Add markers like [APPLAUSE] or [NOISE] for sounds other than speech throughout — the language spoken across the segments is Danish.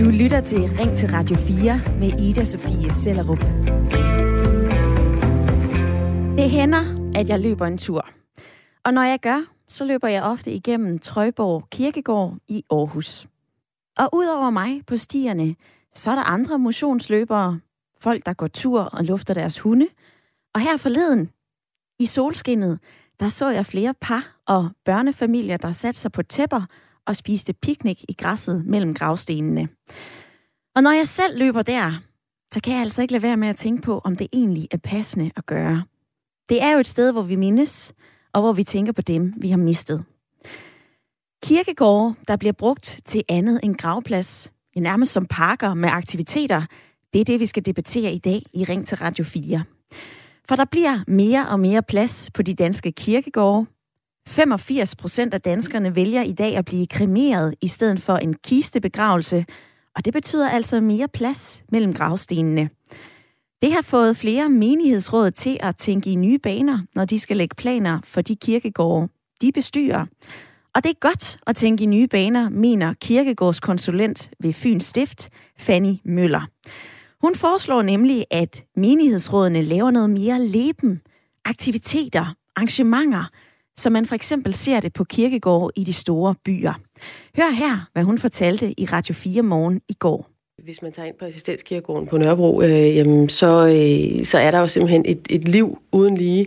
Du lytter til Ring til Radio 4 med Ida Sofie Sellerup. Det hænder, at jeg løber en tur. Og når jeg gør, så løber jeg ofte igennem Trøjborg Kirkegård i Aarhus. Og udover mig på stierne, så er der andre motionsløbere, folk der går tur og lufter deres hunde. Og her forleden, i solskinnet, der så jeg flere par og børnefamilier, der satte sig på tæpper og spiste piknik i græsset mellem gravstenene. Og når jeg selv løber der, så kan jeg altså ikke lade være med at tænke på, om det egentlig er passende at gøre. Det er jo et sted, hvor vi mindes, og hvor vi tænker på dem, vi har mistet. Kirkegårde, der bliver brugt til andet end gravplads, nærmest som parker med aktiviteter, det er det, vi skal debattere i dag i Ring til Radio 4. For der bliver mere og mere plads på de danske kirkegårde. 85 procent af danskerne vælger i dag at blive kremeret i stedet for en kistebegravelse, og det betyder altså mere plads mellem gravstenene. Det har fået flere menighedsråd til at tænke i nye baner, når de skal lægge planer for de kirkegårde, de bestyrer. Og det er godt at tænke i nye baner, mener kirkegårdskonsulent ved Fyns Stift, Fanny Møller. Hun foreslår nemlig, at menighedsrådene laver noget mere leben, aktiviteter, arrangementer, så man for eksempel ser det på kirkegårde i de store byer. Hør her, hvad hun fortalte i Radio 4 morgen i går. Hvis man tager ind på assistenskirkegården på Nørrebro, øh, jamen, så, øh, så er der jo simpelthen et, et liv uden lige.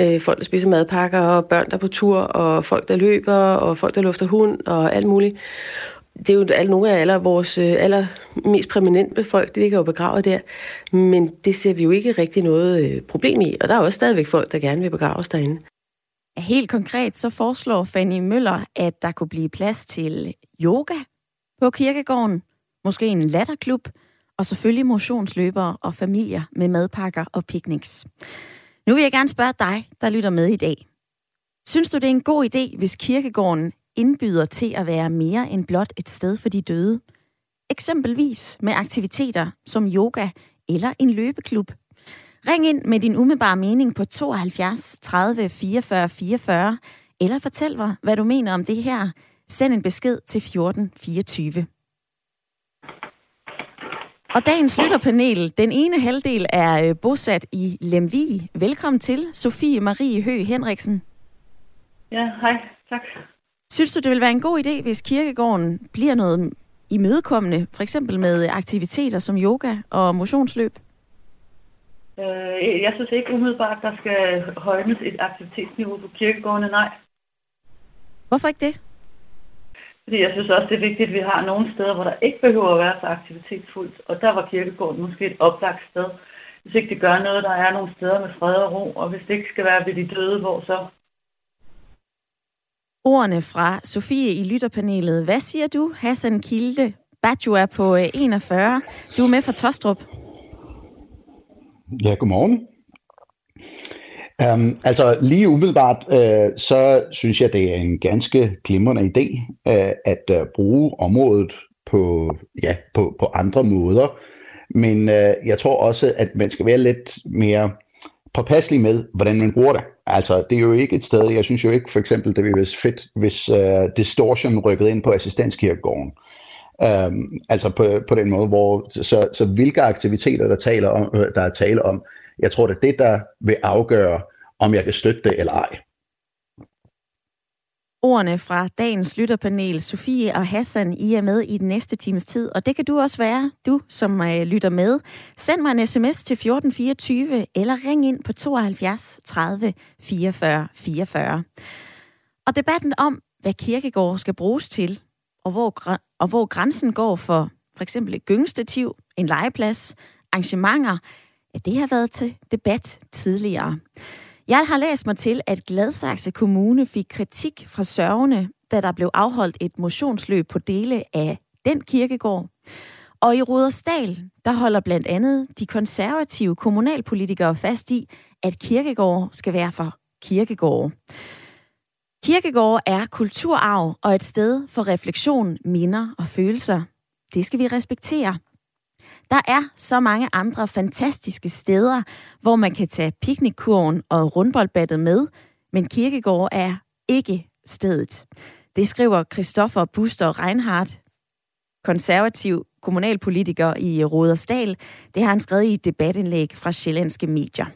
Øh, folk, der spiser madpakker, og børn, der er på tur, og folk, der løber, og folk, der lufter hund, og alt muligt. Det er jo alle, nogle af alle vores øh, aller mest permanente folk, de ligger jo begravet der. Men det ser vi jo ikke rigtig noget øh, problem i, og der er også stadigvæk folk, der gerne vil begraves derinde. Helt konkret så foreslår Fanny Møller, at der kunne blive plads til yoga på kirkegården, måske en latterklub, og selvfølgelig motionsløbere og familier med madpakker og picnics. Nu vil jeg gerne spørge dig, der lytter med i dag. Synes du, det er en god idé, hvis kirkegården indbyder til at være mere end blot et sted for de døde? Eksempelvis med aktiviteter som yoga eller en løbeklub. Ring ind med din umiddelbare mening på 72 30 44 44, eller fortæl mig, hvad du mener om det her. Send en besked til 14 24. Og dagens lytterpanel, den ene halvdel er øh, bosat i Lemvi. Velkommen til, Sofie Marie Hø Henriksen. Ja, hej. Tak. Synes du, det vil være en god idé, hvis kirkegården bliver noget imødekommende, for eksempel med aktiviteter som yoga og motionsløb? Øh, jeg synes ikke umiddelbart, der skal højnes et aktivitetsniveau på kirkegårdene, nej. Hvorfor ikke det? Fordi jeg synes også, det er vigtigt, at vi har nogle steder, hvor der ikke behøver at være så aktivitetsfuldt. Og der var kirkegården måske et oplagt sted. Hvis ikke det gør noget, der er nogle steder med fred og ro. Og hvis det ikke skal være ved de døde, hvor så? Ordene fra Sofie i lytterpanelet. Hvad siger du, Hassan Kilde? Badju er på 41. Øh, du er med fra Tostrup. Ja, godmorgen. Um, altså lige umiddelbart, uh, så synes jeg, det er en ganske glimrende idé uh, at uh, bruge området på, ja, på, på andre måder. Men uh, jeg tror også, at man skal være lidt mere påpasselig med, hvordan man bruger det. Altså, det er jo ikke et sted, jeg synes jo ikke for eksempel, det ville være fedt, hvis uh, Distortion rykkede ind på assistenskirkegården. Øhm, altså på, på den måde, hvor så, så hvilke aktiviteter, der, taler om, øh, der er tale om, jeg tror, det er det, der vil afgøre, om jeg kan støtte det eller ej. Ordene fra dagens lytterpanel, Sofie og Hassan, I er med i den næste times tid, og det kan du også være, du som øh, lytter med. Send mig en sms til 1424, eller ring ind på 72 30 44 44. Og debatten om, hvad kirkegård skal bruges til, og hvor, og hvor grænsen går for for eksempel et gyngestativ, en legeplads, arrangementer, ja, det har været til debat tidligere. Jeg har læst mig til, at Gladsaxe Kommune fik kritik fra sørgende, da der blev afholdt et motionsløb på dele af den kirkegård. Og i Rudersdal, der holder blandt andet de konservative kommunalpolitikere fast i, at kirkegård skal være for kirkegård. Kirkegård er kulturarv og et sted for refleksion, minder og følelser. Det skal vi respektere. Der er så mange andre fantastiske steder, hvor man kan tage piknikkurven og rundboldbattet med, men kirkegård er ikke stedet. Det skriver Christoffer Buster Reinhardt, konservativ kommunalpolitiker i Rådersdal. Det har han skrevet i et debatindlæg fra Sjællandske Medier.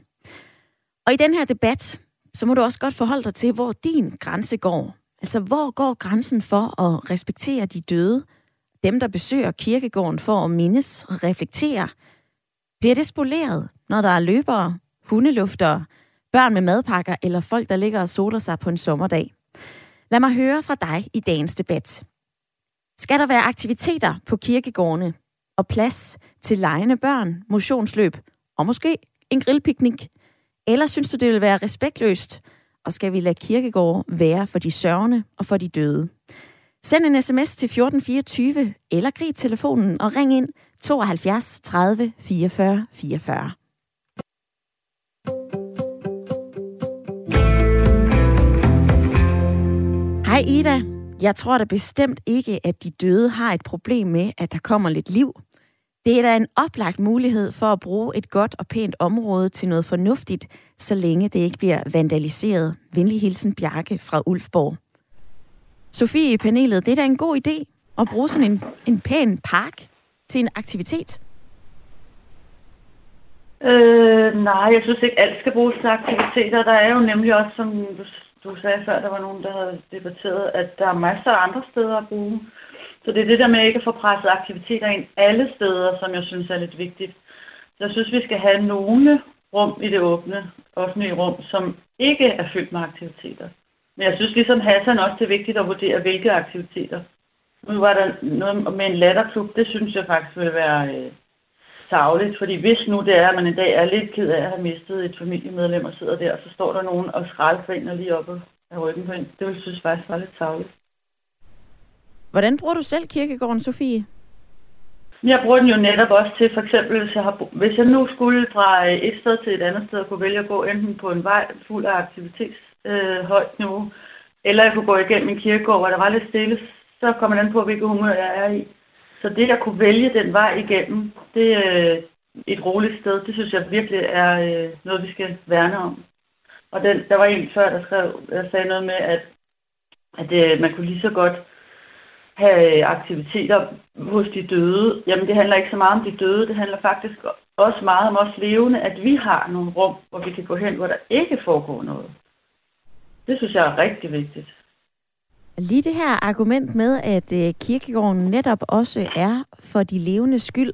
Og i den her debat, så må du også godt forholde dig til, hvor din grænse går. Altså, hvor går grænsen for at respektere de døde? Dem, der besøger kirkegården for at mindes og reflektere. Bliver det spoleret, når der er løbere, hundeluftere, børn med madpakker eller folk, der ligger og soler sig på en sommerdag? Lad mig høre fra dig i dagens debat. Skal der være aktiviteter på kirkegårdene og plads til legende børn, motionsløb og måske en grillpiknik? Eller synes du, det vil være respektløst? Og skal vi lade kirkegård være for de sørgende og for de døde? Send en sms til 1424 eller grib telefonen og ring ind 72 30 44 44. Hej Ida. Jeg tror da bestemt ikke, at de døde har et problem med, at der kommer lidt liv. Det er da en oplagt mulighed for at bruge et godt og pænt område til noget fornuftigt, så længe det ikke bliver vandaliseret. Venlig hilsen Bjarke fra Ulfborg. Sofie i panelet, det er da en god idé at bruge sådan en, en pæn park til en aktivitet. Øh, nej, jeg synes ikke, alt skal bruges til aktiviteter. Der er jo nemlig også, som du, du sagde før, der var nogen, der havde debatteret, at der er masser af andre steder at bruge. Så det er det der med ikke at få presset aktiviteter ind alle steder, som jeg synes er lidt vigtigt. Så jeg synes, vi skal have nogle rum i det åbne, offentlige rum, som ikke er fyldt med aktiviteter. Men jeg synes ligesom Hassan også, det er vigtigt at vurdere, hvilke aktiviteter. Nu var der noget med en latterklub, det synes jeg faktisk vil være øh, savligt, fordi hvis nu det er, at man en dag er lidt ked af at have mistet et familiemedlem og sidder der, så står der nogen og skralder lige oppe af ryggen på en. Det vil synes faktisk var lidt savligt. Hvordan bruger du selv kirkegården, Sofie? Jeg bruger den jo netop også til, for eksempel, hvis jeg, har, hvis jeg nu skulle fra øh, et sted til et andet sted, og kunne vælge at gå enten på en vej fuld af aktivitets øh, højt niveau, eller jeg kunne gå igennem en kirkegård, hvor der var lidt stille, så kommer man an på, hvilket humør jeg er i. Så det at kunne vælge den vej igennem, det er øh, et roligt sted, det synes jeg virkelig er øh, noget, vi skal værne om. Og den, der var en før, der, skrev, der sagde noget med, at, at øh, man kunne lige så godt have øh, aktiviteter hos de døde. Jamen, det handler ikke så meget om de døde. Det handler faktisk også meget om os levende, at vi har nogle rum, hvor vi kan gå hen, hvor der ikke foregår noget. Det synes jeg er rigtig vigtigt. Lige det her argument med, at øh, kirkegården netop også er for de levende skyld,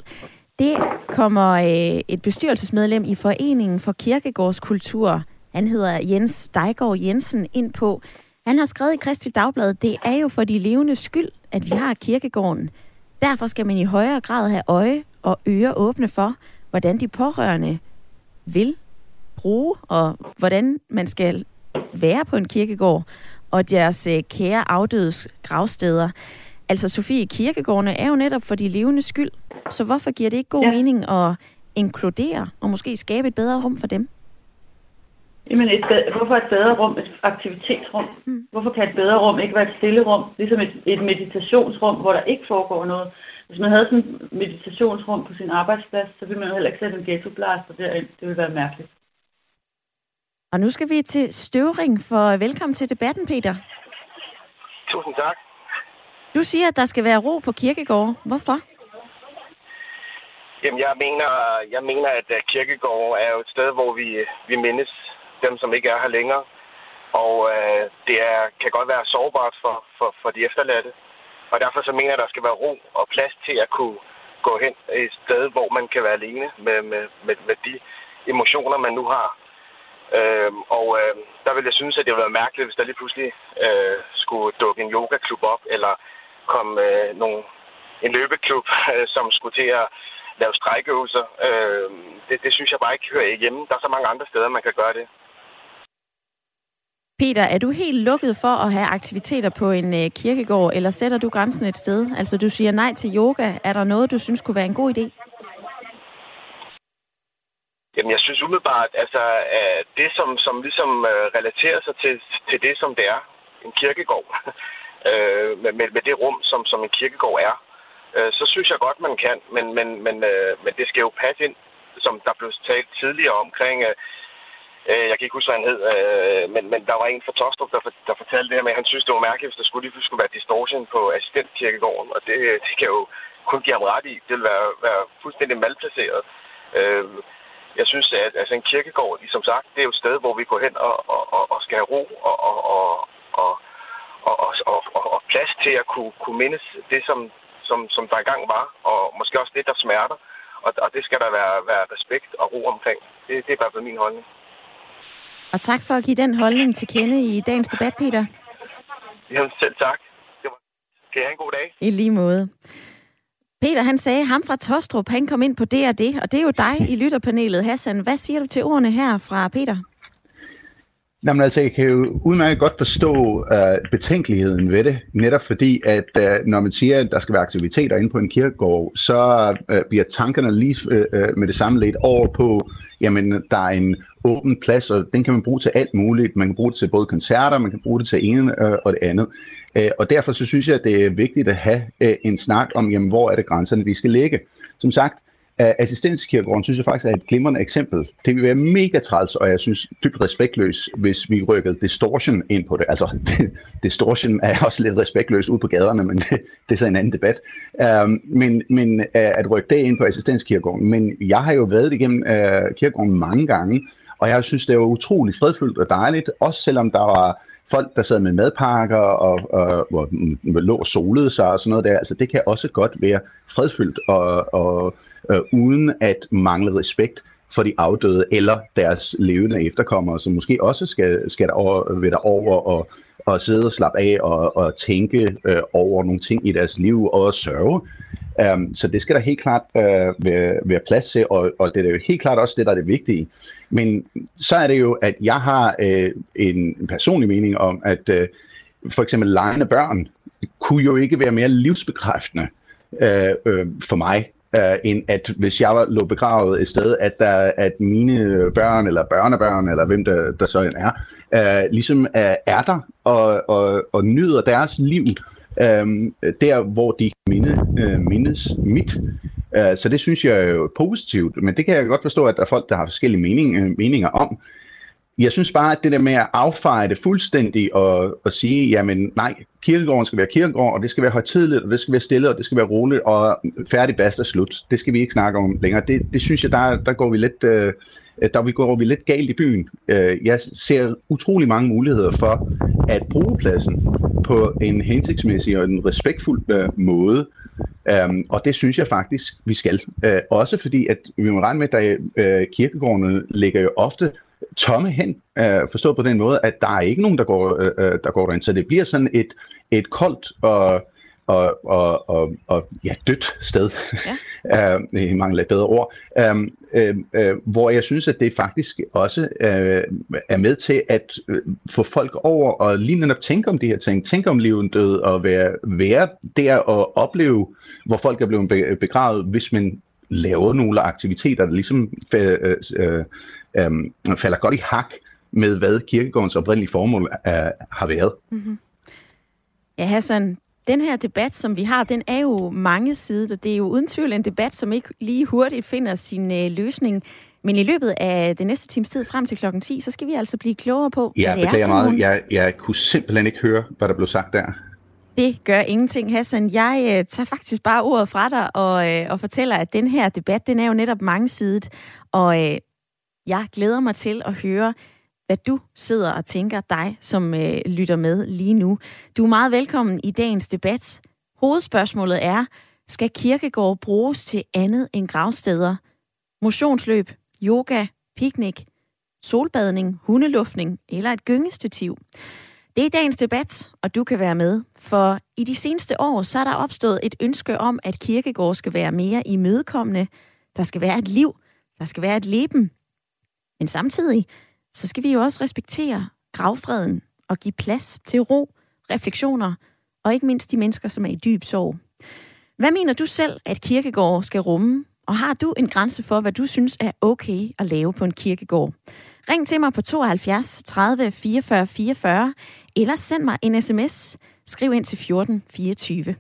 det kommer øh, et bestyrelsesmedlem i Foreningen for Kirkegårdskultur, han hedder Jens Dejgaard Jensen, ind på. Han har skrevet i Kristelig Dagblad, det er jo for de levende skyld, at vi har kirkegården. Derfor skal man i højere grad have øje og ører åbne for, hvordan de pårørende vil bruge, og hvordan man skal være på en kirkegård, og deres øh, kære afdødes gravsteder. Altså Sofie, kirkegårdene er jo netop for de levende skyld, så hvorfor giver det ikke god ja. mening at inkludere og måske skabe et bedre rum for dem? Jamen, et, hvorfor et bedre rum, et aktivitetsrum? Mm. Hvorfor kan et bedre rum ikke være et stille rum? Ligesom et, et meditationsrum, hvor der ikke foregår noget. Hvis man havde sådan et meditationsrum på sin arbejdsplads, så ville man jo heller ikke sætte en ghettoblaster derind. Det ville være mærkeligt. Og nu skal vi til Støvring, for velkommen til debatten, Peter. Tusind tak. Du siger, at der skal være ro på kirkegård. Hvorfor? Jamen, jeg mener, jeg mener, at kirkegård er jo et sted, hvor vi, vi mindes dem, som ikke er her længere. Og øh, det er, kan godt være sårbart for, for, for de efterladte. Og derfor så mener jeg, at der skal være ro og plads til at kunne gå hen et sted, hvor man kan være alene med, med, med, med de emotioner, man nu har. Øh, og øh, der vil jeg synes, at det ville være mærkeligt, hvis der lige pludselig øh, skulle dukke en yogaklub op, eller komme øh, nogle, en løbeklub, øh, som skulle til at lave strækøvelser. Øh, det, det synes jeg bare ikke hører hjemme. Der er så mange andre steder, man kan gøre det. Peter, er du helt lukket for at have aktiviteter på en øh, kirkegård, eller sætter du grænsen et sted? Altså, du siger nej til yoga. Er der noget, du synes kunne være en god idé? Jamen, jeg synes umiddelbart, altså, at det, som, som ligesom øh, relaterer sig til, til det, som det er, en kirkegård, [LAUGHS] øh, med, med, med det rum, som, som en kirkegård er, øh, så synes jeg godt, man kan, men, men, men, øh, men det skal jo passe ind, som der blev talt tidligere omkring, øh, Øh, jeg kan ikke huske, hvad han hed, øh, men, men der var en fra Tostrup, der, der fortalte det her med, at han synes, det var mærkeligt, hvis der skulle lige skulle være distortion på assistentkirkegården, og det, det kan jo kun give ham ret i. Det vil være, være fuldstændig malplaceret. Øh, jeg synes, at altså en kirkegård, som sagt, det er jo et sted, hvor vi går hen og, og, og, og skal have ro og, og, og, og, og, og, og, og plads til at kunne, kunne mindes det, som, som, som der engang var, og måske også det, der smerter. Og, og det skal der være, være respekt og ro omkring. Det, det er i hvert fald min holdning. Og tak for at give den holdning til kende i dagens debat, Peter. Jamen selv tak. Det var... Kan I have en god dag? I lige måde. Peter, han sagde, ham fra Tostrup, han kom ind på det og det, og det er jo dig i lytterpanelet. Hassan, hvad siger du til ordene her fra Peter? Jamen altså, jeg kan jo udmærket godt forstå uh, betænkeligheden ved det, netop fordi, at uh, når man siger, at der skal være aktiviteter inde på en kirkegård, så uh, bliver tankerne lige uh, med det samme lidt over på, jamen, der er en åben plads, og den kan man bruge til alt muligt. Man kan bruge det til både koncerter, man kan bruge det til ene øh, og det andet. Uh, og derfor så synes jeg, at det er vigtigt at have øh, en snak om, jamen, hvor er det grænserne, vi skal ligge. Som sagt, Assistenskirkegården synes jeg faktisk er et glimrende eksempel. Det vil være mega træls, og jeg synes dybt respektløs, hvis vi rykkede distortion ind på det. Altså, [LAUGHS] distortion er også lidt respektløs ude på gaderne, men [LAUGHS] det, det er så en anden debat. Um, men men uh, at rykke det ind på assistenskirkegården. Men jeg har jo været igennem uh, kirkegården mange gange, og jeg synes, det var utrolig fredfyldt og dejligt, også selvom der var folk, der sad med madpakker og, og, og, mm, og lå og solede sig og sådan noget der. Altså, det kan også godt være fredfyldt og, og øh, uden at mangle respekt for de afdøde eller deres levende efterkommere, som måske også skal, skal over, ved over og, og sidde og slappe af og, og tænke øh, over nogle ting i deres liv og sørge. Um, så det skal der helt klart øh, være, være plads til, og, og det er jo helt klart også det, der er det vigtige. Men så er det jo, at jeg har øh, en personlig mening om, at øh, for eksempel lejende børn kunne jo ikke være mere livsbekræftende øh, øh, for mig, øh, end at hvis jeg var, lå begravet et sted, at, der, at mine børn eller børnebørn, eller hvem der, der så end er, øh, ligesom øh, er der og, og, og nyder deres liv øh, der, hvor de minde, øh, mindes mit. Uh, så det synes jeg er jo positivt, men det kan jeg godt forstå, at der er folk, der har forskellige mening, meninger om. Jeg synes bare, at det der med at affeje det fuldstændig og, og sige, jamen nej, kirkegården skal være kirkegård, og det skal være højtidligt, og det skal være stille, og det skal være roligt, og færdig, basta, slut. Det skal vi ikke snakke om længere. Det, det synes jeg, der, der går vi lidt... Øh, der vi går vi lidt galt i byen. Øh, jeg ser utrolig mange muligheder for at bruge pladsen på en hensigtsmæssig og en respektfuld øh, måde. Um, og det synes jeg faktisk, vi skal. Uh, også fordi, at vi må regne med, at der, uh, kirkegårdene ligger jo ofte tomme hen, øh, forstået på den måde, at der er ikke nogen, der går, øh, øh der går derind. Så det bliver sådan et, et koldt og, og, og, og, og ja, dødt sted, ja. uh, [LAUGHS] i mangler et bedre ord, um, uh, uh, hvor jeg synes, at det faktisk også uh, er med til at uh, få folk over og lige netop tænke om de her ting, tænke om livet død og være, være der og opleve, hvor folk er blevet begravet, hvis man laver nogle aktiviteter, der ligesom uh, uh, øhm, falder godt i hak med, hvad kirkegårdens oprindelige formål øh, har været. Mm-hmm. Ja, Hassan, den her debat, som vi har, den er jo mange sider, og det er jo uden tvivl en debat, som ikke lige hurtigt finder sin øh, løsning. Men i løbet af den næste times tid frem til klokken 10, så skal vi altså blive klogere på, ja, hvad det er meget. Jeg, jeg kunne simpelthen ikke høre, hvad der blev sagt der. Det gør ingenting, Hassan. Jeg øh, tager faktisk bare ordet fra dig og, øh, og fortæller, at den her debat, den er jo netop mangesidet. Og øh, jeg glæder mig til at høre, hvad du sidder og tænker, dig som øh, lytter med lige nu. Du er meget velkommen i dagens debat. Hovedspørgsmålet er, skal kirkegård bruges til andet end gravsteder? Motionsløb, yoga, picnic, solbadning, hundeluftning eller et gyngestativ? Det er dagens debat, og du kan være med, for i de seneste år så er der opstået et ønske om, at kirkegård skal være mere imødekommende. Der skal være et liv, der skal være et leben, men samtidig, så skal vi jo også respektere gravfreden og give plads til ro, refleksioner og ikke mindst de mennesker, som er i dyb sorg. Hvad mener du selv, at kirkegård skal rumme? Og har du en grænse for, hvad du synes er okay at lave på en kirkegård? Ring til mig på 72 30 44 44, eller send mig en sms. Skriv ind til 14 24.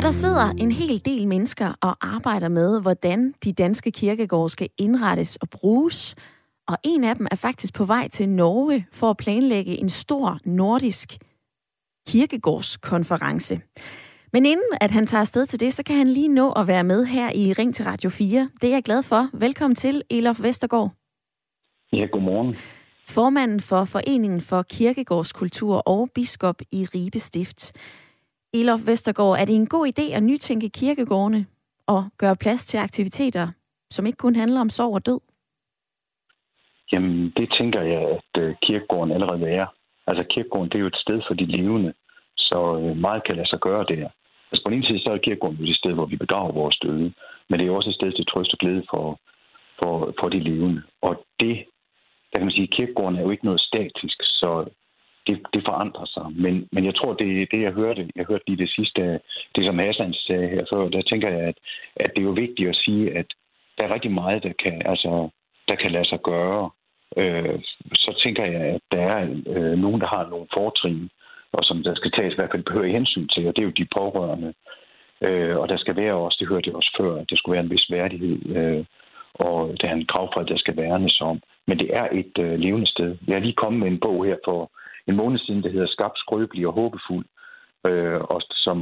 Og der sidder en hel del mennesker og arbejder med, hvordan de danske kirkegårde skal indrettes og bruges. Og en af dem er faktisk på vej til Norge for at planlægge en stor nordisk kirkegårdskonference. Men inden at han tager afsted til det, så kan han lige nå at være med her i Ring til Radio 4. Det er jeg glad for. Velkommen til, Elof Vestergaard. Ja, godmorgen. Formanden for Foreningen for Kirkegårdskultur og biskop i Ribe Stift. Elof Vestergaard, er det en god idé at nytænke kirkegårdene og gøre plads til aktiviteter, som ikke kun handler om sorg og død? Jamen, det tænker jeg, at øh, kirkegården allerede er. Altså, kirkegården, det er jo et sted for de levende, så øh, meget kan lade sig gøre der. Altså, på den ene side, så er kirkegården jo et sted, hvor vi begraver vores døde, men det er også et sted til trøst og glæde for, for, for de levende. Og det, der kan man sige, kirkegården er jo ikke noget statisk, så det, det forandrer sig. Men, men jeg tror, det det, jeg hørte. Jeg hørte lige det sidste, det som Hassan sagde her, så der tænker jeg, at, at det er jo vigtigt at sige, at der er rigtig meget, der kan, altså, der kan lade sig gøre. Øh, så tænker jeg, at der er øh, nogen, der har nogle fortrin, og som der skal tages i hvert fald behøver i hensyn til, og det er jo de pårørende. Øh, og der skal være også, det hørte jeg også før, at der skulle være en vis værdighed, øh, og der er en gravfred, der skal værnes om. Men det er et øh, levende sted. Jeg er lige kommet med en bog her for en måned siden, der hedder Skab, skrøbelig og håbefuld, øh, og som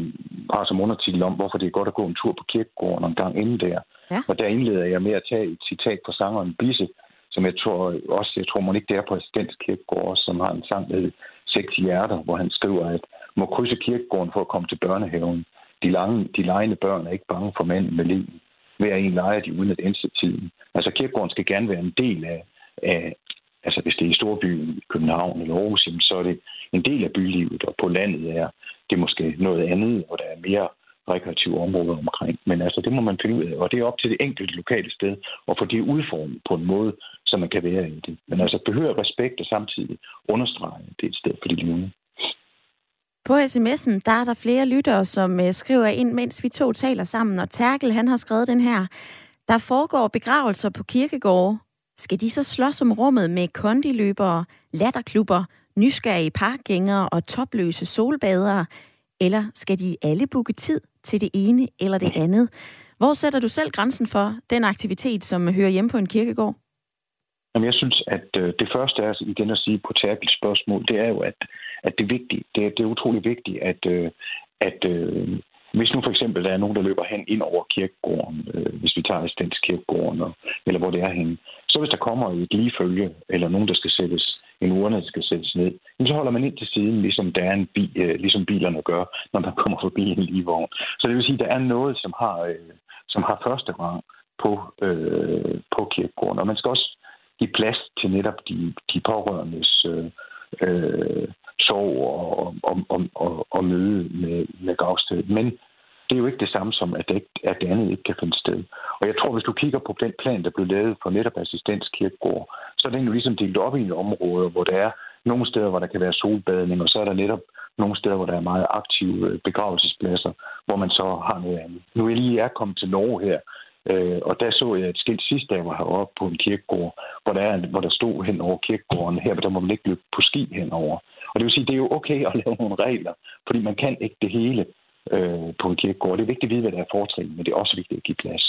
har som undertitel om, hvorfor det er godt at gå en tur på kirkegården en gang inden der. Ja. Og der indleder jeg med at tage et citat fra sangeren Bisse, som jeg tror også, jeg tror man ikke det er på Assistens Kirkegård, som har en sang, der hedder Seks Hjerter, hvor han skriver, at må krydse kirkegården for at komme til børnehaven. De, lange, de lejende børn er ikke bange for manden med liv. Hver en leger de uden at ændre tiden. Altså kirkegården skal gerne være en del af, af, altså hvis det er i storbyen, i København eller Aarhus, så er det en del af bylivet, og på landet er det måske noget andet, hvor der er mere rekreative områder omkring. Men altså, det må man finde ud af, og det er op til det enkelte lokale sted at få det udformet på en måde, så man kan være i det. Men altså, behøver respekt og samtidig understrege, at det er et sted for de levende. På sms'en, der er der flere lyttere, som øh, skriver ind, mens vi to taler sammen, og Terkel, han har skrevet den her. Der foregår begravelser på kirkegårde, skal de så slås om rummet med kondiløbere, latterklubber, nysgerrige parkgængere og topløse solbadere? Eller skal de alle booke tid til det ene eller det andet? Hvor sætter du selv grænsen for den aktivitet, som hører hjemme på en kirkegård? Jamen, jeg synes, at øh, det første er igen at sige på Tabels spørgsmål, det er jo, at, at det er vigtigt, det er, det er utrolig vigtigt, at, øh, at øh, hvis nu for eksempel der er nogen, der løber hen ind over kirkegården, øh, hvis vi tager Estens kirkegården, og, eller hvor det er henne, så hvis der kommer et ligefølge, eller nogen, der skal sættes, en urne, der skal sættes ned, så holder man ind til siden, ligesom, der er en bi, øh, ligesom bilerne gør, når man kommer forbi en ligevogn. Så det vil sige, at der er noget, som har, øh, som har første rang på, øh, på kirkegården. Og man skal også give plads til netop de, de pårørendes øh, øh, sorg og, og, og, og, og møde med, med gravstedet. Men det er jo ikke det samme som, at det, ikke, at det andet ikke kan finde sted. Og jeg tror, hvis du kigger på den plan, der blev lavet for netop assistenskirkegård, så er den jo ligesom delt op i en område, hvor der er nogle steder, hvor der kan være solbadning, og så er der netop nogle steder, hvor der er meget aktive øh, begravelsespladser, hvor man så har noget andet. Nu er jeg lige er kommet til Norge her, øh, og der så jeg et skilt sidste dag, hvor jeg var heroppe på en kirkegård, hvor der, er, hvor der stod hen over kirkegården. Her der må man ikke løbe på ski henover. Og det vil sige, det er jo okay at lave nogle regler, fordi man kan ikke det hele øh, på en kirkegård. Det er vigtigt at vide, hvad der er fortrin, men det er også vigtigt at give plads.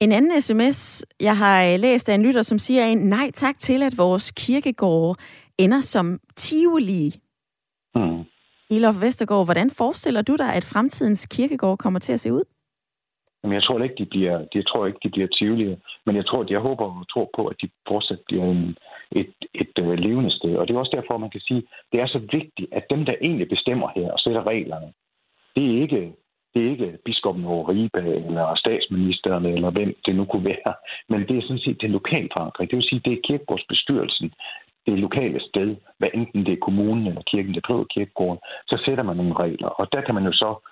En anden sms, jeg har øh, læst af en lytter, som siger en nej tak til, at vores kirkegård ender som tivoli. Hmm. Ilof Vestergaard, hvordan forestiller du dig, at fremtidens kirkegård kommer til at se ud? Jamen, jeg tror ikke, de bliver, jeg tror ikke, de bliver tvivlige, men jeg tror, at jeg håber og tror på, at de fortsat bliver en, et, et, øh, levende sted. Og det er også derfor, man kan sige, det er så vigtigt, at dem, der egentlig bestemmer her og sætter reglerne, det er ikke, det er ikke biskoppen over Ribe eller statsministeren eller hvem det nu kunne være, men det er sådan set det lokale forankring. Det vil sige, det er kirkegårdsbestyrelsen, det lokale sted, hvad enten det er kommunen eller kirken, der driver kirkegården, så sætter man nogle regler. Og der kan man jo så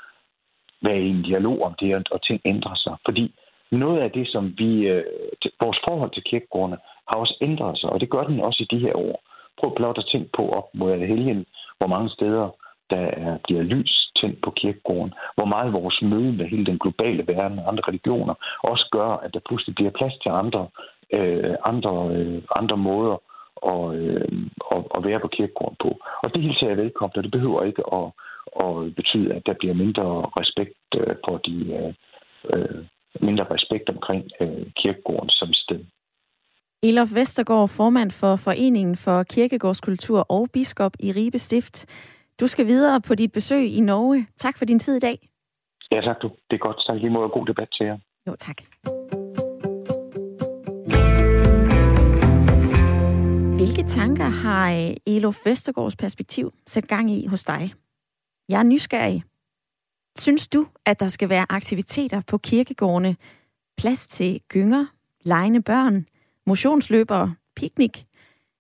være i en dialog om det, og ting ændrer sig. Fordi noget af det, som vi... Øh, vores forhold til kirkegårdene har også ændret sig, og det gør den også i de her år. Prøv blot at tænke på op mod helgen, hvor mange steder der er, bliver lys tændt på kirkegården. Hvor meget vores møde med hele den globale verden og andre religioner også gør, at der pludselig bliver plads til andre, øh, andre, øh, andre måder at, øh, at, at være på kirkegården på. Og det hilser jeg velkommen, og det behøver ikke at, at betyde, at der bliver mindre respekt øh, på de øh, øh mindre respekt omkring øh, kirkegården som sted. Elof Vestergaard, formand for Foreningen for Kirkegårdskultur og biskop i Ribe Stift. Du skal videre på dit besøg i Norge. Tak for din tid i dag. Ja, tak du. Det er godt. Tak lige måde. God debat til jer. Jo, tak. Hvilke tanker har øh, Elof Vestergaards perspektiv sat gang i hos dig? Jeg er nysgerrig. Synes du, at der skal være aktiviteter på kirkegårdene? Plads til gynger, legende børn, motionsløbere, piknik?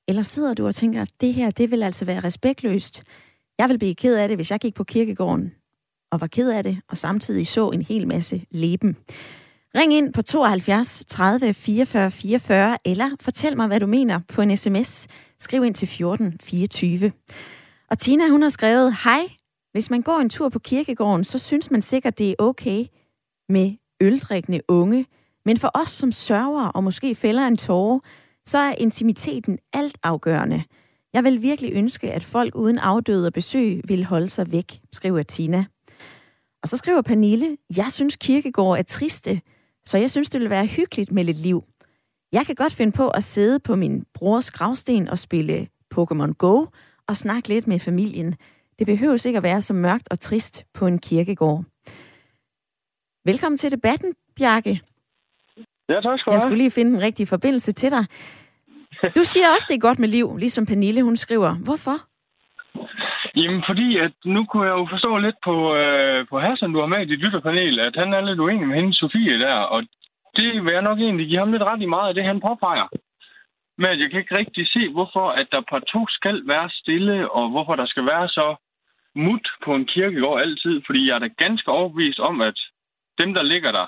Eller sidder du og tænker, at det her, det vil altså være respektløst? Jeg vil blive ked af det, hvis jeg gik på kirkegården og var ked af det, og samtidig så en hel masse leben. Ring ind på 72 30 44 44, eller fortæl mig, hvad du mener på en sms. Skriv ind til 14 24. Og Tina, hun har skrevet, Hej, hvis man går en tur på kirkegården, så synes man sikkert, det er okay med øldrikkende unge. Men for os, som sørger og måske fælder en tåre, så er intimiteten alt afgørende. Jeg vil virkelig ønske, at folk uden afdøde og besøg vil holde sig væk, skriver Tina. Og så skriver Pernille, jeg synes kirkegård er triste, så jeg synes, det vil være hyggeligt med lidt liv. Jeg kan godt finde på at sidde på min brors gravsten og spille Pokémon Go og snakke lidt med familien. Det behøver ikke at være så mørkt og trist på en kirkegård. Velkommen til debatten, Bjarke. Ja, tak skal du Jeg skulle lige finde en rigtig forbindelse til dig. Du siger også, det er godt med liv, ligesom Pernille, hun skriver. Hvorfor? Jamen, fordi at nu kunne jeg jo forstå lidt på, øh, på Hassan, du har med i dit lytterpanel, at han er lidt uenig med hende, Sofie, der. Og det vil jeg nok egentlig give ham lidt ret i meget af det, han påpeger. Men jeg kan ikke rigtig se, hvorfor at der to skal være stille, og hvorfor der skal være så mut på en kirkegård altid. Fordi jeg er da ganske overbevist om, at dem, der ligger der,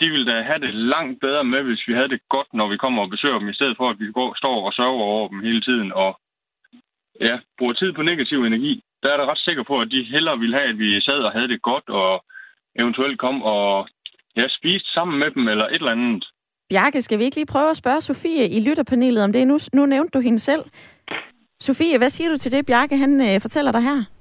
de ville da have det langt bedre med, hvis vi havde det godt, når vi kommer og besøger dem, i stedet for, at vi går, står og sørger over dem hele tiden og ja, bruger tid på negativ energi. Der er jeg ret sikker på, at de hellere ville have, at vi sad og havde det godt, og eventuelt kom og ja, spiste sammen med dem, eller et eller andet. Bjarke, skal vi ikke lige prøve at spørge Sofie i lytterpanelet om det? Nu, nu nævnte du hende selv. Sofie, hvad siger du til det, Bjarke han øh, fortæller dig her?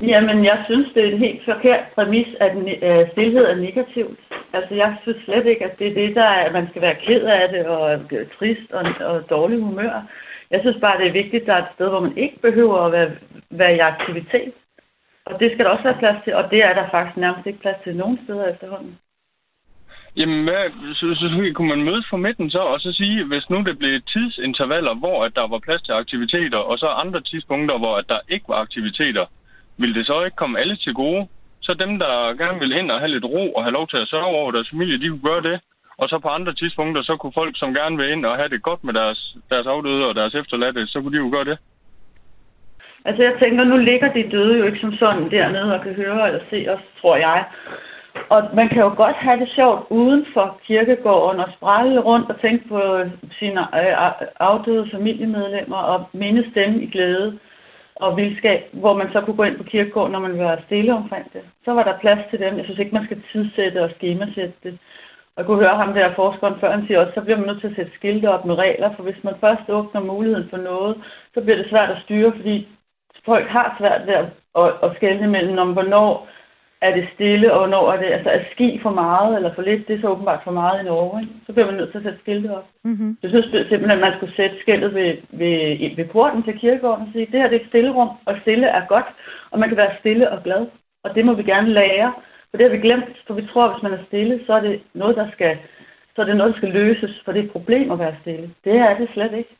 Jamen, jeg synes, det er en helt forkert præmis, at øh, stillhed er negativt. Altså, jeg synes slet ikke, at det er det, der er, at man skal være ked af det og øh, trist og, og dårlig humør. Jeg synes bare, det er vigtigt, at der er et sted, hvor man ikke behøver at være, være i aktivitet. Og det skal der også være plads til, og det er der faktisk nærmest ikke plads til nogen steder efterhånden. Jamen, hvad, så, så, så kunne man mødes på midten så, og så sige, hvis nu det blev tidsintervaller, hvor at der var plads til aktiviteter, og så andre tidspunkter, hvor at der ikke var aktiviteter, vil det så ikke komme alle til gode? Så dem, der gerne vil ind og have lidt ro og have lov til at sørge over deres familie, de kunne gøre det. Og så på andre tidspunkter, så kunne folk, som gerne vil ind og have det godt med deres, deres afdøde og deres efterladte, så kunne de jo gøre det. Altså jeg tænker, nu ligger de døde jo ikke som sådan dernede og kan høre eller se os, tror jeg. Og man kan jo godt have det sjovt uden for kirkegården og sprælle rundt og tænke på sine øh, afdøde familiemedlemmer og mindes dem i glæde og vildskab, hvor man så kunne gå ind på kirkegården, når man var stille omkring det. Så var der plads til dem. Jeg synes ikke, man skal tidssætte og skemasætte det. Og jeg kunne høre ham der forskeren før, han siger også, så bliver man nødt til at sætte skilte op med regler, for hvis man først åbner muligheden for noget, så bliver det svært at styre, fordi folk har svært ved at, at, at skælne mellem, om hvornår er det stille, og hvornår er det, altså er ski for meget eller for lidt, det er så åbenbart for meget i Norge, ikke? så bliver man nødt til at sætte skilte op. Mm-hmm. Jeg synes simpelthen, at man skulle sætte skiltet ved, ved, ved porten til kirkegården og sige, det her det er et stillerum, og stille er godt, og man kan være stille og glad, og det må vi gerne lære, for det har vi glemt, for vi tror, at hvis man er stille, så er det noget, der skal, så er det noget, der skal løses, for det er et problem at være stille. Det er det slet ikke.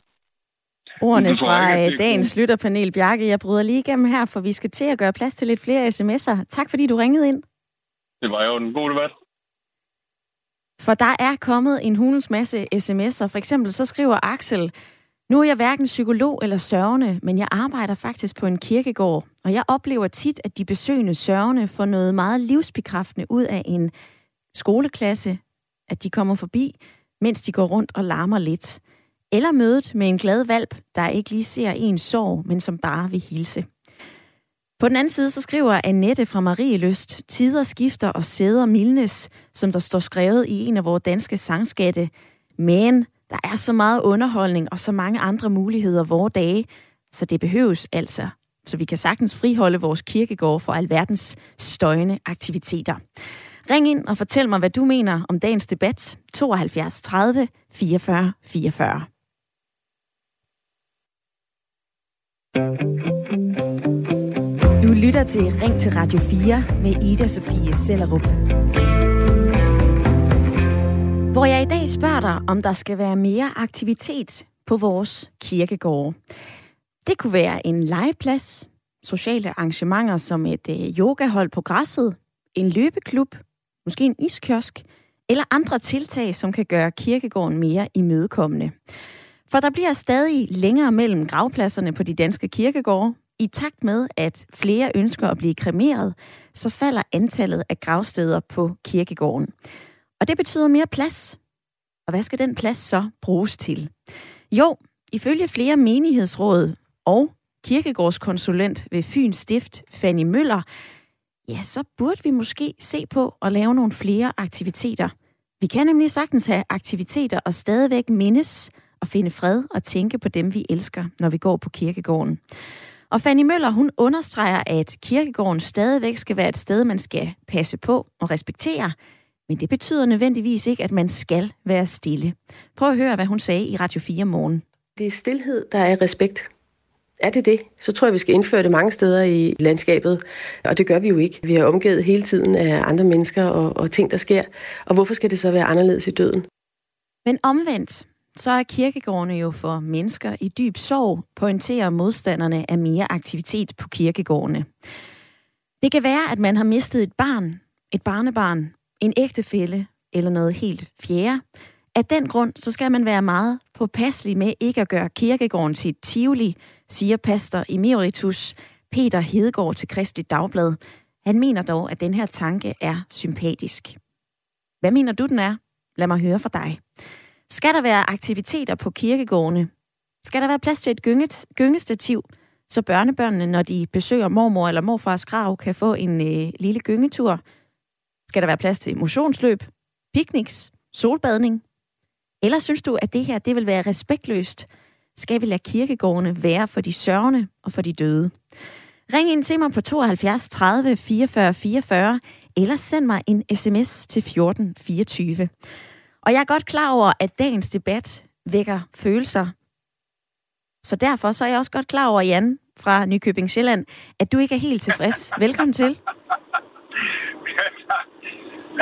Ordene fra øh, dagens lytterpanel, Bjarke. Jeg bryder lige igennem her, for vi skal til at gøre plads til lidt flere sms'er. Tak fordi du ringede ind. Det var jo en god debat. For der er kommet en hulens masse sms'er. For eksempel så skriver Axel, nu er jeg hverken psykolog eller sørgende, men jeg arbejder faktisk på en kirkegård, og jeg oplever tit, at de besøgende sørgende får noget meget livsbekræftende ud af en skoleklasse, at de kommer forbi, mens de går rundt og larmer lidt. Eller mødet med en glad valp, der ikke lige ser en sorg, men som bare vil hilse. På den anden side så skriver Annette fra Marieløst, tider skifter og sæder mildnes, som der står skrevet i en af vores danske sangskatte. Men der er så meget underholdning og så mange andre muligheder vore dage, så det behøves altså så vi kan sagtens friholde vores kirkegård for alverdens støjende aktiviteter. Ring ind og fortæl mig, hvad du mener om dagens debat. 72 30 44 44. Du lytter til Ring til Radio 4 med Ida Sofie Sellerup. Hvor jeg i dag spørger dig, om der skal være mere aktivitet på vores kirkegårde. Det kunne være en legeplads, sociale arrangementer som et øh, yogahold på græsset, en løbeklub, måske en iskiosk, eller andre tiltag, som kan gøre kirkegården mere imødekommende. For der bliver stadig længere mellem gravpladserne på de danske kirkegårde. I takt med, at flere ønsker at blive kremeret, så falder antallet af gravsteder på kirkegården. Og det betyder mere plads. Og hvad skal den plads så bruges til? Jo, ifølge flere menighedsråd og kirkegårdskonsulent ved Fyns Stift, Fanny Møller, ja, så burde vi måske se på at lave nogle flere aktiviteter. Vi kan nemlig sagtens have aktiviteter og stadigvæk mindes og finde fred og tænke på dem, vi elsker, når vi går på kirkegården. Og Fanny Møller, hun understreger, at kirkegården stadigvæk skal være et sted, man skal passe på og respektere, men det betyder nødvendigvis ikke, at man skal være stille. Prøv at høre, hvad hun sagde i Radio 4 morgen. Det er stillhed, der er respekt. Er det det, så tror jeg, vi skal indføre det mange steder i landskabet. Og det gør vi jo ikke. Vi er omgivet hele tiden af andre mennesker og, og ting, der sker. Og hvorfor skal det så være anderledes i døden? Men omvendt, så er kirkegårdene jo for mennesker i dyb sorg, pointerer modstanderne af mere aktivitet på kirkegårdene. Det kan være, at man har mistet et barn, et barnebarn, en ægtefælle eller noget helt fjerde. Af den grund, så skal man være meget påpasselig med ikke at gøre kirkegården til et tivoli, siger pastor emeritus Peter Hedegaard til Kristelig Dagblad. Han mener dog, at den her tanke er sympatisk. Hvad mener du, den er? Lad mig høre fra dig. Skal der være aktiviteter på kirkegårdene? Skal der være plads til et gynget, gyngestativ, så børnebørnene, når de besøger mormor eller morfars grav, kan få en øh, lille gyngetur? Skal der være plads til motionsløb, picnics, solbadning? Eller synes du, at det her det vil være respektløst? Skal vi lade kirkegårdene være for de sørgende og for de døde? Ring ind til mig på 72 30 44 44, eller send mig en sms til 14 24. Og jeg er godt klar over, at dagens debat vækker følelser. Så derfor så er jeg også godt klar over, Jan fra Nykøbing Sjælland, at du ikke er helt tilfreds. Velkommen til. [LAUGHS]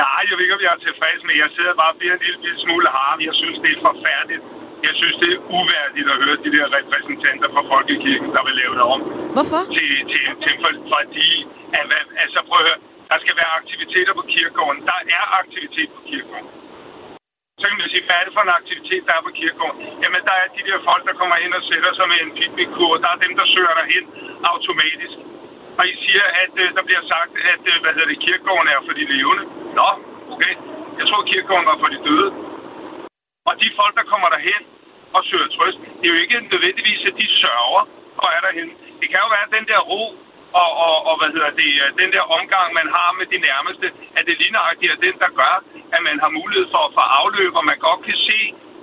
Nej, jeg ved ikke, om jeg er tilfreds med. Jeg sidder bare og bliver en lille smule harm. Jeg synes, det er forfærdeligt. Jeg synes, det er uværdigt at høre de der repræsentanter fra Folkekirken, der vil lave det om. Hvorfor? Til, til, til, for, fordi, at, altså prøv at høre, der skal være aktiviteter på kirkegården. Der er aktivitet på kirkegården. Så kan man sige, hvad er det for en aktivitet, der er på kirkegården? Jamen, der er de der folk, der kommer ind og sætter sig med en picnickur. Der er dem, der søger derhen automatisk. Og I siger, at øh, der bliver sagt, at øh, hvad hedder det, kirkegården er for de levende. Nå, okay. Jeg tror, kirkegården var for de døde. Og de folk, der kommer derhen og søger trøst, det er jo ikke nødvendigvis, at de sørger og er derhen. Det kan jo være den der ro og, og, og hvad hedder det, øh, den der omgang, man har med de nærmeste, at det ligneragtigt er den, der gør, at man har mulighed for at få afløb, og man godt kan se,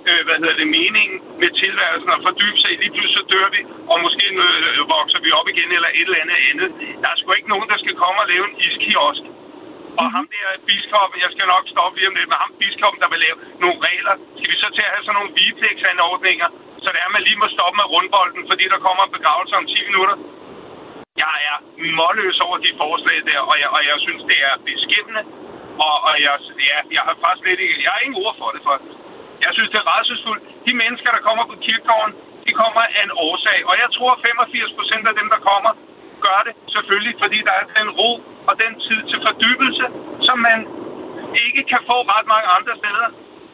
øh, hvad hedder det, meningen med tilværelsen og fordybe sig. Lige pludselig så dør vi, og måske øh, vokser vi op igen eller et eller andet andet. Der er sgu ikke nogen, der skal komme og lave en iskiosk. Og ham der biskoppen, jeg skal nok stoppe lige om lidt, med ham biskoppen, der vil lave nogle regler. Skal vi så til at have sådan nogle vigepligtsanordninger, så det er, at man lige må stoppe med rundbolden, fordi der kommer en begravelse om 10 minutter? Jeg er målløs over de forslag der, og jeg, og jeg synes, det er beskæmmende. Og, og jeg, ja, jeg har faktisk lidt ikke... Jeg har ingen ord for det, for jeg synes, det er rædselsfuldt. De mennesker, der kommer på kirkegården, de kommer af en årsag. Og jeg tror, 85 procent af dem, der kommer, gør det selvfølgelig, fordi der er den ro og den tid til fordybelse, som man ikke kan få ret mange andre steder.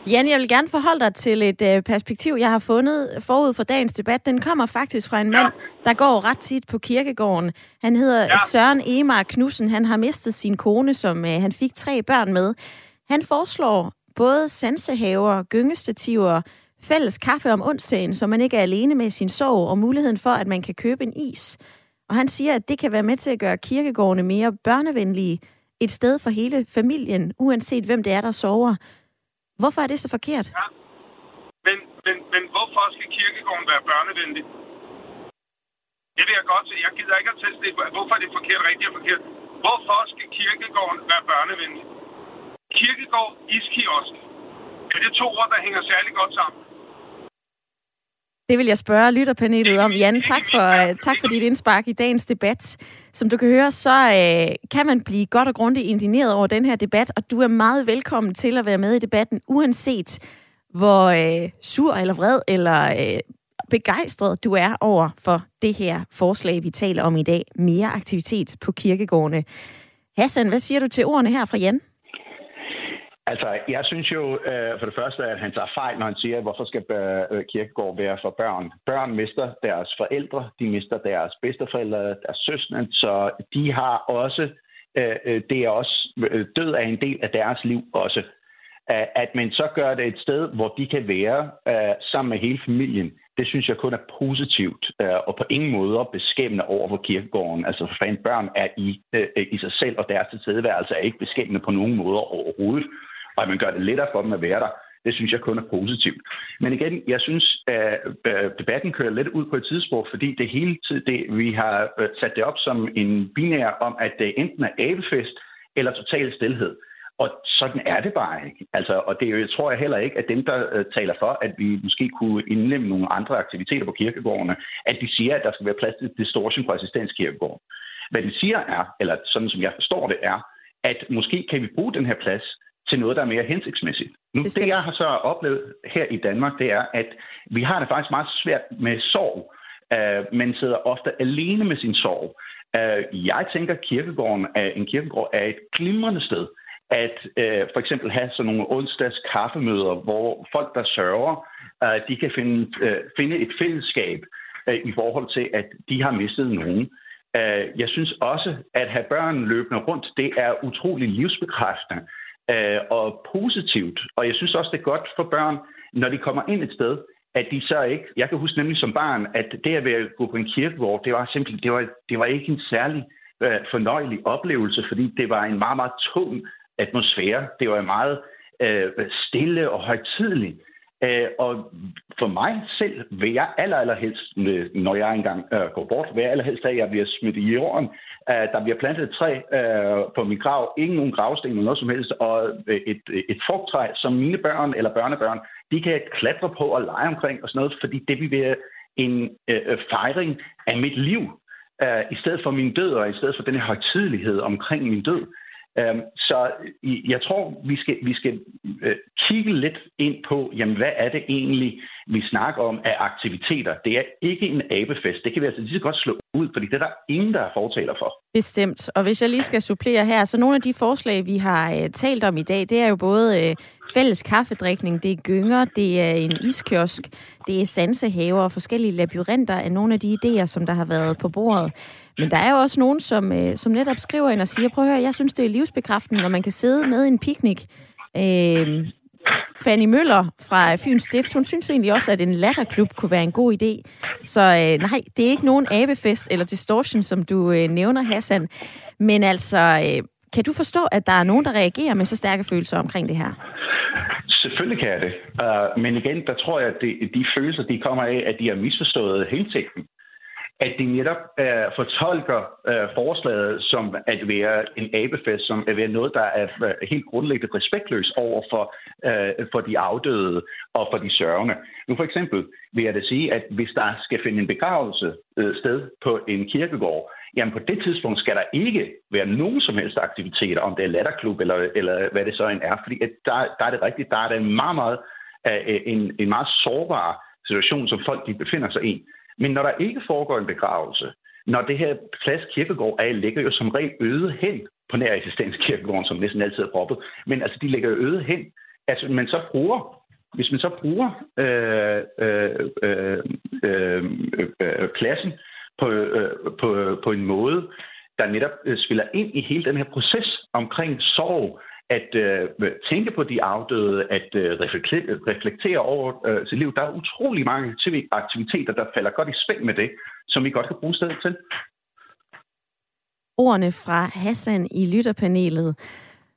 Jan, jeg vil gerne forholde dig til et øh, perspektiv, jeg har fundet forud for dagens debat. Den kommer faktisk fra en mand, ja. der går ret tit på kirkegården. Han hedder ja. Søren Emar Knudsen. Han har mistet sin kone, som øh, han fik tre børn med. Han foreslår både sansehaver, gyngestativer, fælles kaffe om onsdagen, så man ikke er alene med sin sorg, og muligheden for, at man kan købe en is. Og han siger, at det kan være med til at gøre kirkegårdene mere børnevenlige, et sted for hele familien, uanset hvem det er, der sover. Hvorfor er det så forkert? Ja. Men, men, men hvorfor skal kirkegården være børnevenlig? Det vil jeg godt se. Jeg gider ikke at teste det. Hvorfor er det forkert, rigtigt og forkert? Hvorfor skal kirkegården være børnevenlig? Kirkegård, iskiosk. Er det to ord, der hænger særlig godt sammen? Det vil jeg spørge lytterpanelet om. Jan, tak for, tak for dit indspark i dagens debat. Som du kan høre, så øh, kan man blive godt og grundigt indineret over den her debat, og du er meget velkommen til at være med i debatten, uanset hvor øh, sur eller vred eller øh, begejstret du er over for det her forslag, vi taler om i dag. Mere aktivitet på kirkegårdene. Hassan, hvad siger du til ordene her fra Jan? Altså, jeg synes jo øh, for det første, at han tager fejl, når han siger, hvorfor skal øh, øh kirkegård være for børn. Børn mister deres forældre, de mister deres bedsteforældre, deres søstre, så de har også, øh, øh, det er også, øh, død er en del af deres liv også. At man så gør det et sted, hvor de kan være øh, sammen med hele familien, det synes jeg kun er positivt, øh, og på ingen måde beskæmmende over for kirkegården. Altså for fanden børn er i, øh, i sig selv, og deres tilstedeværelse er ikke beskæmmende på nogen måde overhovedet og at man gør det lettere for dem at være der, det synes jeg kun er positivt. Men igen, jeg synes, at øh, debatten kører lidt ud på et tidsspor, fordi det hele tiden, det, vi har øh, sat det op som en binær om, at det enten er abefest eller total stillhed. Og sådan er det bare ikke. Altså, og det jeg tror jeg heller ikke, at dem, der øh, taler for, at vi måske kunne indlemme nogle andre aktiviteter på kirkegårdene, at de siger, at der skal være plads til distortion på assistenskirkegården. Hvad de siger er, eller sådan som jeg forstår det er, at måske kan vi bruge den her plads til noget, der er mere hensigtsmæssigt. Nu, det jeg har så oplevet her i Danmark, det er, at vi har det faktisk meget svært med sorg. Uh, man sidder ofte alene med sin sorg. Uh, jeg tænker, at kirkegården er, en kirkegård er et glimrende sted at uh, for eksempel have sådan nogle onsdags kaffemøder, hvor folk, der sørger, uh, de kan finde, uh, finde et fællesskab uh, i forhold til, at de har mistet nogen. Uh, jeg synes også, at have børn løbende rundt, det er utrolig livsbekræftende øh, og positivt. Og jeg synes også, det er godt for børn, når de kommer ind et sted, at de så ikke... Jeg kan huske nemlig som barn, at det at være gå på en kirkegård, det var simpelthen det var, det var ikke en særlig øh, fornøjelig oplevelse, fordi det var en meget, meget tung atmosfære. Det var meget øh, stille og højtidligt. Øh, og for mig selv vil jeg aller, allerhelst, når jeg engang øh, går bort, vil jeg allerhelst, at jeg bliver smidt i jorden. Uh, der bliver plantet et træ uh, på min grav, ingen nogen gravsten eller noget som helst, og øh, et, et frugttræ, som mine børn eller børnebørn, de kan klatre på og lege omkring og sådan noget, fordi det vil være en uh, fejring af mit liv, Uh, i stedet for min død, og i stedet for den her højtidelighed omkring min død. Så jeg tror, vi skal, vi skal kigge lidt ind på, jamen hvad er det egentlig, vi snakker om af aktiviteter. Det er ikke en abefest. Det kan vi altså lige så godt slå ud, fordi det er der ingen, der er fortaler for. Bestemt. Og hvis jeg lige skal supplere her, så nogle af de forslag, vi har øh, talt om i dag, det er jo både øh, fælles kaffedrikning, det er gynger, det er en iskiosk, det er sansehaver og forskellige labyrinter af nogle af de idéer, som der har været på bordet. Men der er jo også nogen, som, øh, som netop skriver ind og siger, prøv at høre, jeg synes, det er livsbekræftende, når man kan sidde med en piknik øh, Fanny Møller fra Fyns Stift, hun synes egentlig også, at en latterklub kunne være en god idé. Så øh, nej, det er ikke nogen abefest eller distortion, som du øh, nævner, Hassan. Men altså, øh, kan du forstå, at der er nogen, der reagerer med så stærke følelser omkring det her? Selvfølgelig kan jeg det. Uh, men igen, der tror jeg, at det, de følelser, de kommer af, at de har misforstået hensigten at de netop øh, fortolker øh, forslaget som at være en abefest, som at være noget, der er øh, helt grundlæggende respektløs over for, øh, for de afdøde og for de sørgende. Nu for eksempel vil jeg da sige, at hvis der skal finde en begravelse øh, sted på en kirkegård, jamen på det tidspunkt skal der ikke være nogen som helst aktiviteter, om det er latterklub eller, eller hvad det så end er, fordi at der, der er det rigtigt, der er det en meget, meget, øh, en, en meget sårbar situation, som folk de befinder sig i. Men når der ikke foregår en begravelse, når det her plads kirkegård er, ligger jo som regel øde hen på nær eksistenskirkegården, som næsten altid er proppet, men altså de ligger jo øde hen. Altså man så bruger, hvis man så bruger øh, øh, øh, øh, øh, pladsen på, øh, på, på en måde, der netop øh, spiller ind i hele den her proces omkring sorg, at øh, tænke på de afdøde, at øh, reflektere, reflektere over øh, sit liv. Der er utrolig mange aktiviteter, der falder godt i spænd med det, som vi godt kan bruge stedet til. Ordene fra Hassan i lytterpanelet.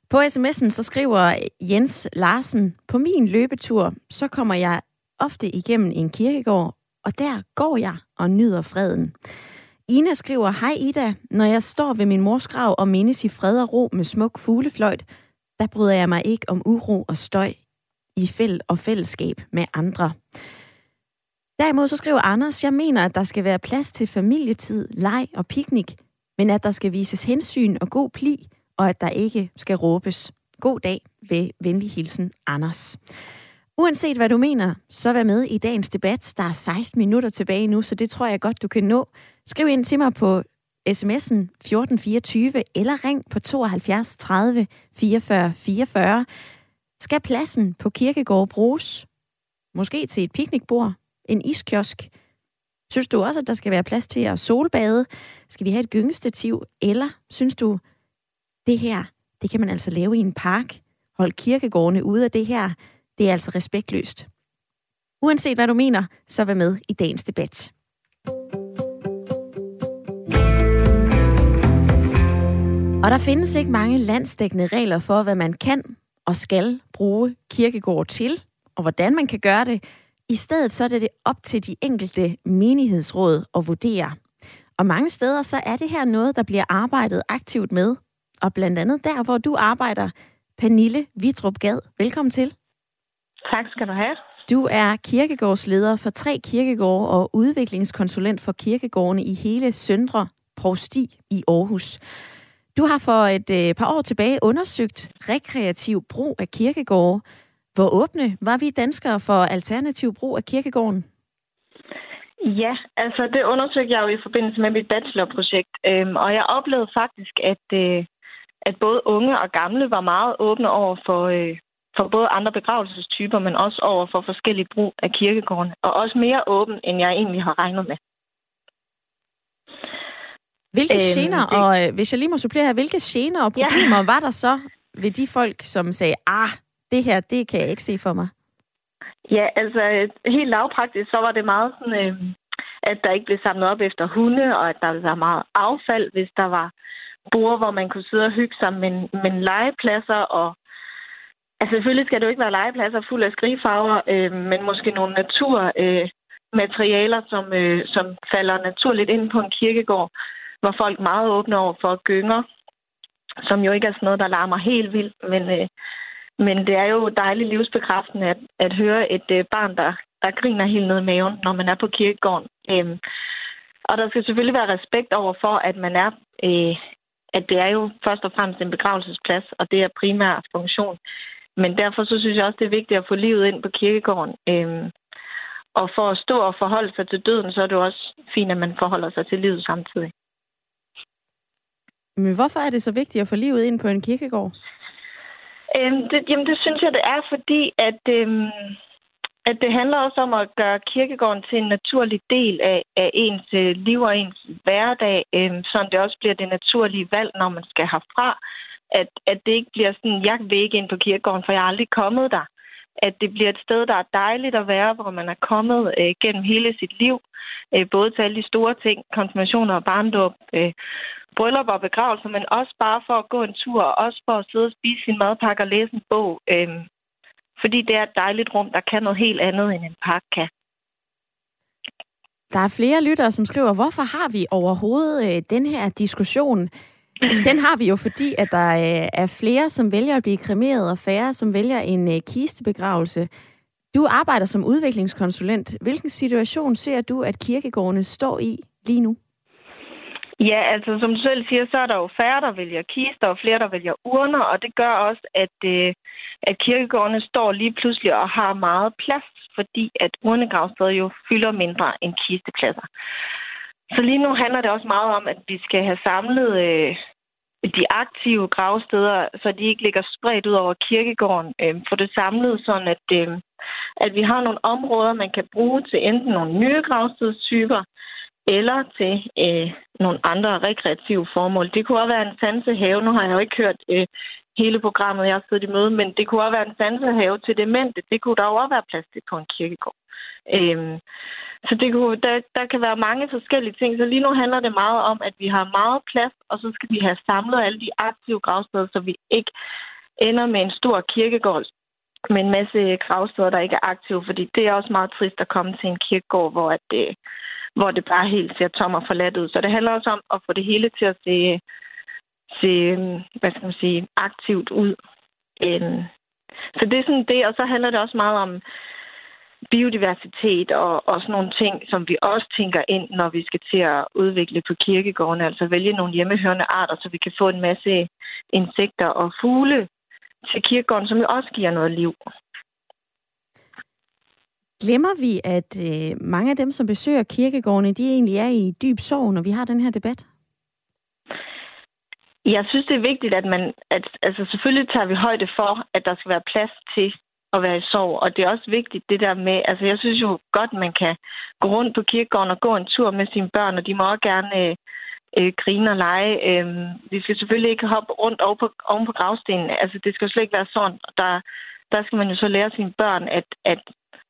På sms'en så skriver Jens Larsen, på min løbetur, så kommer jeg ofte igennem en kirkegård, og der går jeg og nyder freden. Ina skriver, Hej Ida, når jeg står ved min mors grav og mindes i fred og ro med smuk fuglefløjt, der bryder jeg mig ikke om uro og støj i fæld og fællesskab med andre. Derimod så skriver Anders, jeg mener, at der skal være plads til familietid, leg og piknik, men at der skal vises hensyn og god pli, og at der ikke skal råbes. God dag ved venlig hilsen, Anders. Uanset hvad du mener, så vær med i dagens debat. Der er 16 minutter tilbage nu, så det tror jeg godt, du kan nå. Skriv ind til mig på sms'en 1424 eller ring på 72 30 44 44. Skal pladsen på kirkegård bruges? Måske til et piknikbord? En iskiosk? Synes du også, at der skal være plads til at solbade? Skal vi have et gyngestativ? Eller synes du, det her, det kan man altså lave i en park? Hold kirkegårdene ude af det her. Det er altså respektløst. Uanset hvad du mener, så vær med i dagens debat. Og der findes ikke mange landsdækkende regler for, hvad man kan og skal bruge kirkegård til, og hvordan man kan gøre det. I stedet så er det op til de enkelte menighedsråd at vurdere. Og mange steder så er det her noget, der bliver arbejdet aktivt med. Og blandt andet der, hvor du arbejder, Pernille Vitrup Gad. Velkommen til. Tak skal du have. Du er kirkegårdsleder for tre kirkegårde og udviklingskonsulent for kirkegårdene i hele Søndre Provsti i Aarhus. Du har for et øh, par år tilbage undersøgt rekreativ brug af kirkegårde. Hvor åbne var vi danskere for alternativ brug af kirkegården? Ja, altså det undersøgte jeg jo i forbindelse med mit bachelorprojekt, øhm, og jeg oplevede faktisk, at, øh, at både unge og gamle var meget åbne over for, øh, for både andre begravelsestyper, men også over for forskellige brug af kirkegården, og også mere åben, end jeg egentlig har regnet med. Hvilke øhm, gener, det... og øh, hvis jeg lige må supplere her, hvilke gener og problemer ja. var der så ved de folk, som sagde, ah, det her, det kan jeg ikke se for mig? Ja, altså helt lavpraktisk, så var det meget sådan, øh, at der ikke blev samlet op efter hunde, og at der var meget affald, hvis der var bord, hvor man kunne sidde og hygge sig, men, men legepladser og Altså selvfølgelig skal det jo ikke være legepladser fuld af skrigfarver, øh, men måske nogle naturmaterialer, øh, som, øh, som falder naturligt ind på en kirkegård, hvor folk er meget åbne over for gynger, som jo ikke er sådan noget, der larmer helt vildt, men, øh, men det er jo dejligt livsbekræftende at, at høre et øh, barn, der, der griner helt ned i maven, når man er på kirkegården. Øh, og der skal selvfølgelig være respekt over for, at man er, øh, at det er jo først og fremmest en begravelsesplads, og det er primær funktion. Men derfor så synes jeg også, det er vigtigt at få livet ind på kirkegården. Øhm, og for at stå og forholde sig til døden, så er det også fint, at man forholder sig til livet samtidig. Men hvorfor er det så vigtigt at få livet ind på en kirkegård? Øhm, det, jamen, det synes jeg, det er, fordi at, øhm, at det handler også om at gøre kirkegården til en naturlig del af, af ens øh, liv og ens hverdag, øhm, så det også bliver det naturlige valg, når man skal herfra at, at det ikke bliver sådan, jeg vil ikke ind på kirkegården, for jeg er aldrig kommet der. At det bliver et sted, der er dejligt at være, hvor man er kommet øh, gennem hele sit liv. Øh, både til alle de store ting, konfirmationer og barndom, øh, bryllup og begravelser, men også bare for at gå en tur, og også for at sidde og spise sin madpakke og læse en bog. Øh, fordi det er et dejligt rum, der kan noget helt andet, end en park kan. Der er flere lyttere, som skriver, hvorfor har vi overhovedet øh, den her diskussion? Den har vi jo, fordi at der øh, er flere, som vælger at blive kremeret, og færre, som vælger en øh, kistebegravelse. Du arbejder som udviklingskonsulent. Hvilken situation ser du, at kirkegårdene står i lige nu? Ja, altså som du selv siger, så er der jo færre, der vælger kister, og flere, der vælger urner, og det gør også, at, øh, at kirkegårdene står lige pludselig og har meget plads, fordi at urnegravsteder jo fylder mindre end kistepladser. Så lige nu handler det også meget om, at vi skal have samlet øh, de aktive gravsteder, så de ikke ligger spredt ud over kirkegården. Øh, for det samlet sådan, at, øh, at vi har nogle områder, man kan bruge til enten nogle nye gravstedstyper, eller til øh, nogle andre rekreative formål. Det kunne også være en sansehave. Nu har jeg jo ikke hørt øh, hele programmet, jeg har siddet i møde, men det kunne også være en sansehave til demente. Det kunne der jo også være plads til på en kirkegård. Øhm, så det kunne, der, der kan være mange forskellige ting. Så lige nu handler det meget om, at vi har meget plads, og så skal vi have samlet alle de aktive gravsteder, så vi ikke ender med en stor kirkegård med en masse gravsteder, der ikke er aktive, fordi det er også meget trist at komme til en kirkegård, hvor, at det, hvor det bare helt ser tom og forladt ud. Så det handler også om at få det hele til at se, se hvad skal man sige, aktivt ud. Øhm, så det er sådan det, og så handler det også meget om biodiversitet og, og sådan nogle ting, som vi også tænker ind, når vi skal til at udvikle på kirkegården. Altså vælge nogle hjemmehørende arter, så vi kan få en masse insekter og fugle til kirkegården, som jo også giver noget liv. Glemmer vi, at øh, mange af dem, som besøger kirkegårdene, de egentlig er i dyb sorg, når vi har den her debat? Jeg synes, det er vigtigt, at man... At, altså selvfølgelig tager vi højde for, at der skal være plads til at være i sorg. Og det er også vigtigt det der med... Altså jeg synes jo godt, man kan gå rundt på kirkegården og gå en tur med sine børn, og de må også gerne øh, øh, grine og lege. Øh, vi skal selvfølgelig ikke hoppe rundt oven på, oven på gravstenen. Altså det skal jo slet ikke være sådan. Der, der skal man jo så lære sine børn, at, at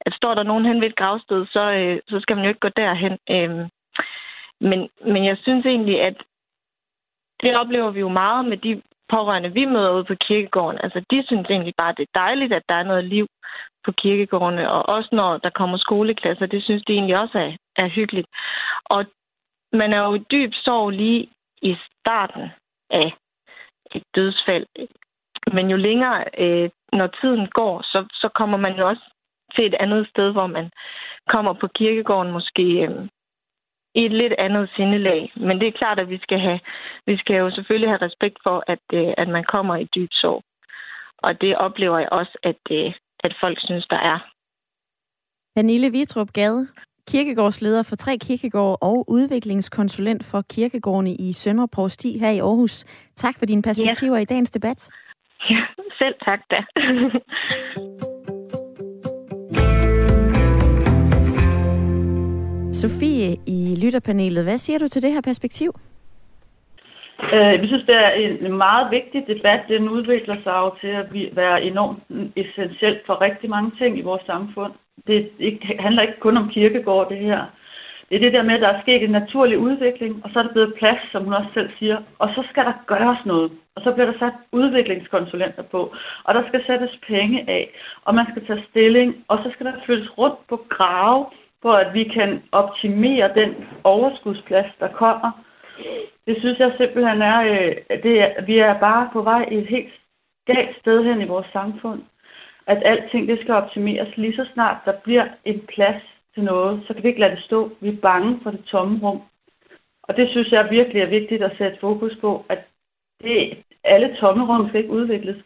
at står der nogen hen ved et gravsted, så, øh, så skal man jo ikke gå derhen. Øh, men, men jeg synes egentlig, at det oplever vi jo meget med de pårørende, vi møder ude på kirkegården. Altså, de synes egentlig bare, det er dejligt, at der er noget liv på kirkegårdene, og også når der kommer skoleklasser, det synes de egentlig også er, er hyggeligt. Og man er jo i dyb sorg lige i starten af et dødsfald. Men jo længere, øh, når tiden går, så, så kommer man jo også til et andet sted, hvor man kommer på kirkegården måske øh, i et lidt andet sindelag. Men det er klart, at vi skal, have, vi skal jo selvfølgelig have respekt for, at, øh, at man kommer i dyb sorg. Og det oplever jeg også, at, øh, at folk synes, der er. Pernille Vitrup Gade, kirkegårdsleder for tre kirkegårde og udviklingskonsulent for kirkegårdene i Søndre Provsti her i Aarhus. Tak for dine perspektiver ja. i dagens debat. Ja, selv tak da. [LAUGHS] Sofie i lytterpanelet, hvad siger du til det her perspektiv? Øh, vi synes, det er en meget vigtig debat. Den udvikler sig jo til at være enormt essentielt for rigtig mange ting i vores samfund. Det ikke, handler ikke kun om kirkegård, det her. Det er det der med, at der er sket en naturlig udvikling, og så er der blevet plads, som hun også selv siger, og så skal der gøres noget. Og så bliver der sat udviklingskonsulenter på, og der skal sættes penge af, og man skal tage stilling, og så skal der flyttes rundt på grave, for at vi kan optimere den overskudsplads, der kommer. Det synes jeg simpelthen er, øh, det er, vi er bare på vej i et helt galt sted hen i vores samfund. At alting det skal optimeres lige så snart der bliver en plads til noget, så kan vi ikke lade det stå. Vi er bange for det tomme rum. Og det synes jeg virkelig er vigtigt at sætte fokus på, at det, alle tomme rum skal ikke udvikles.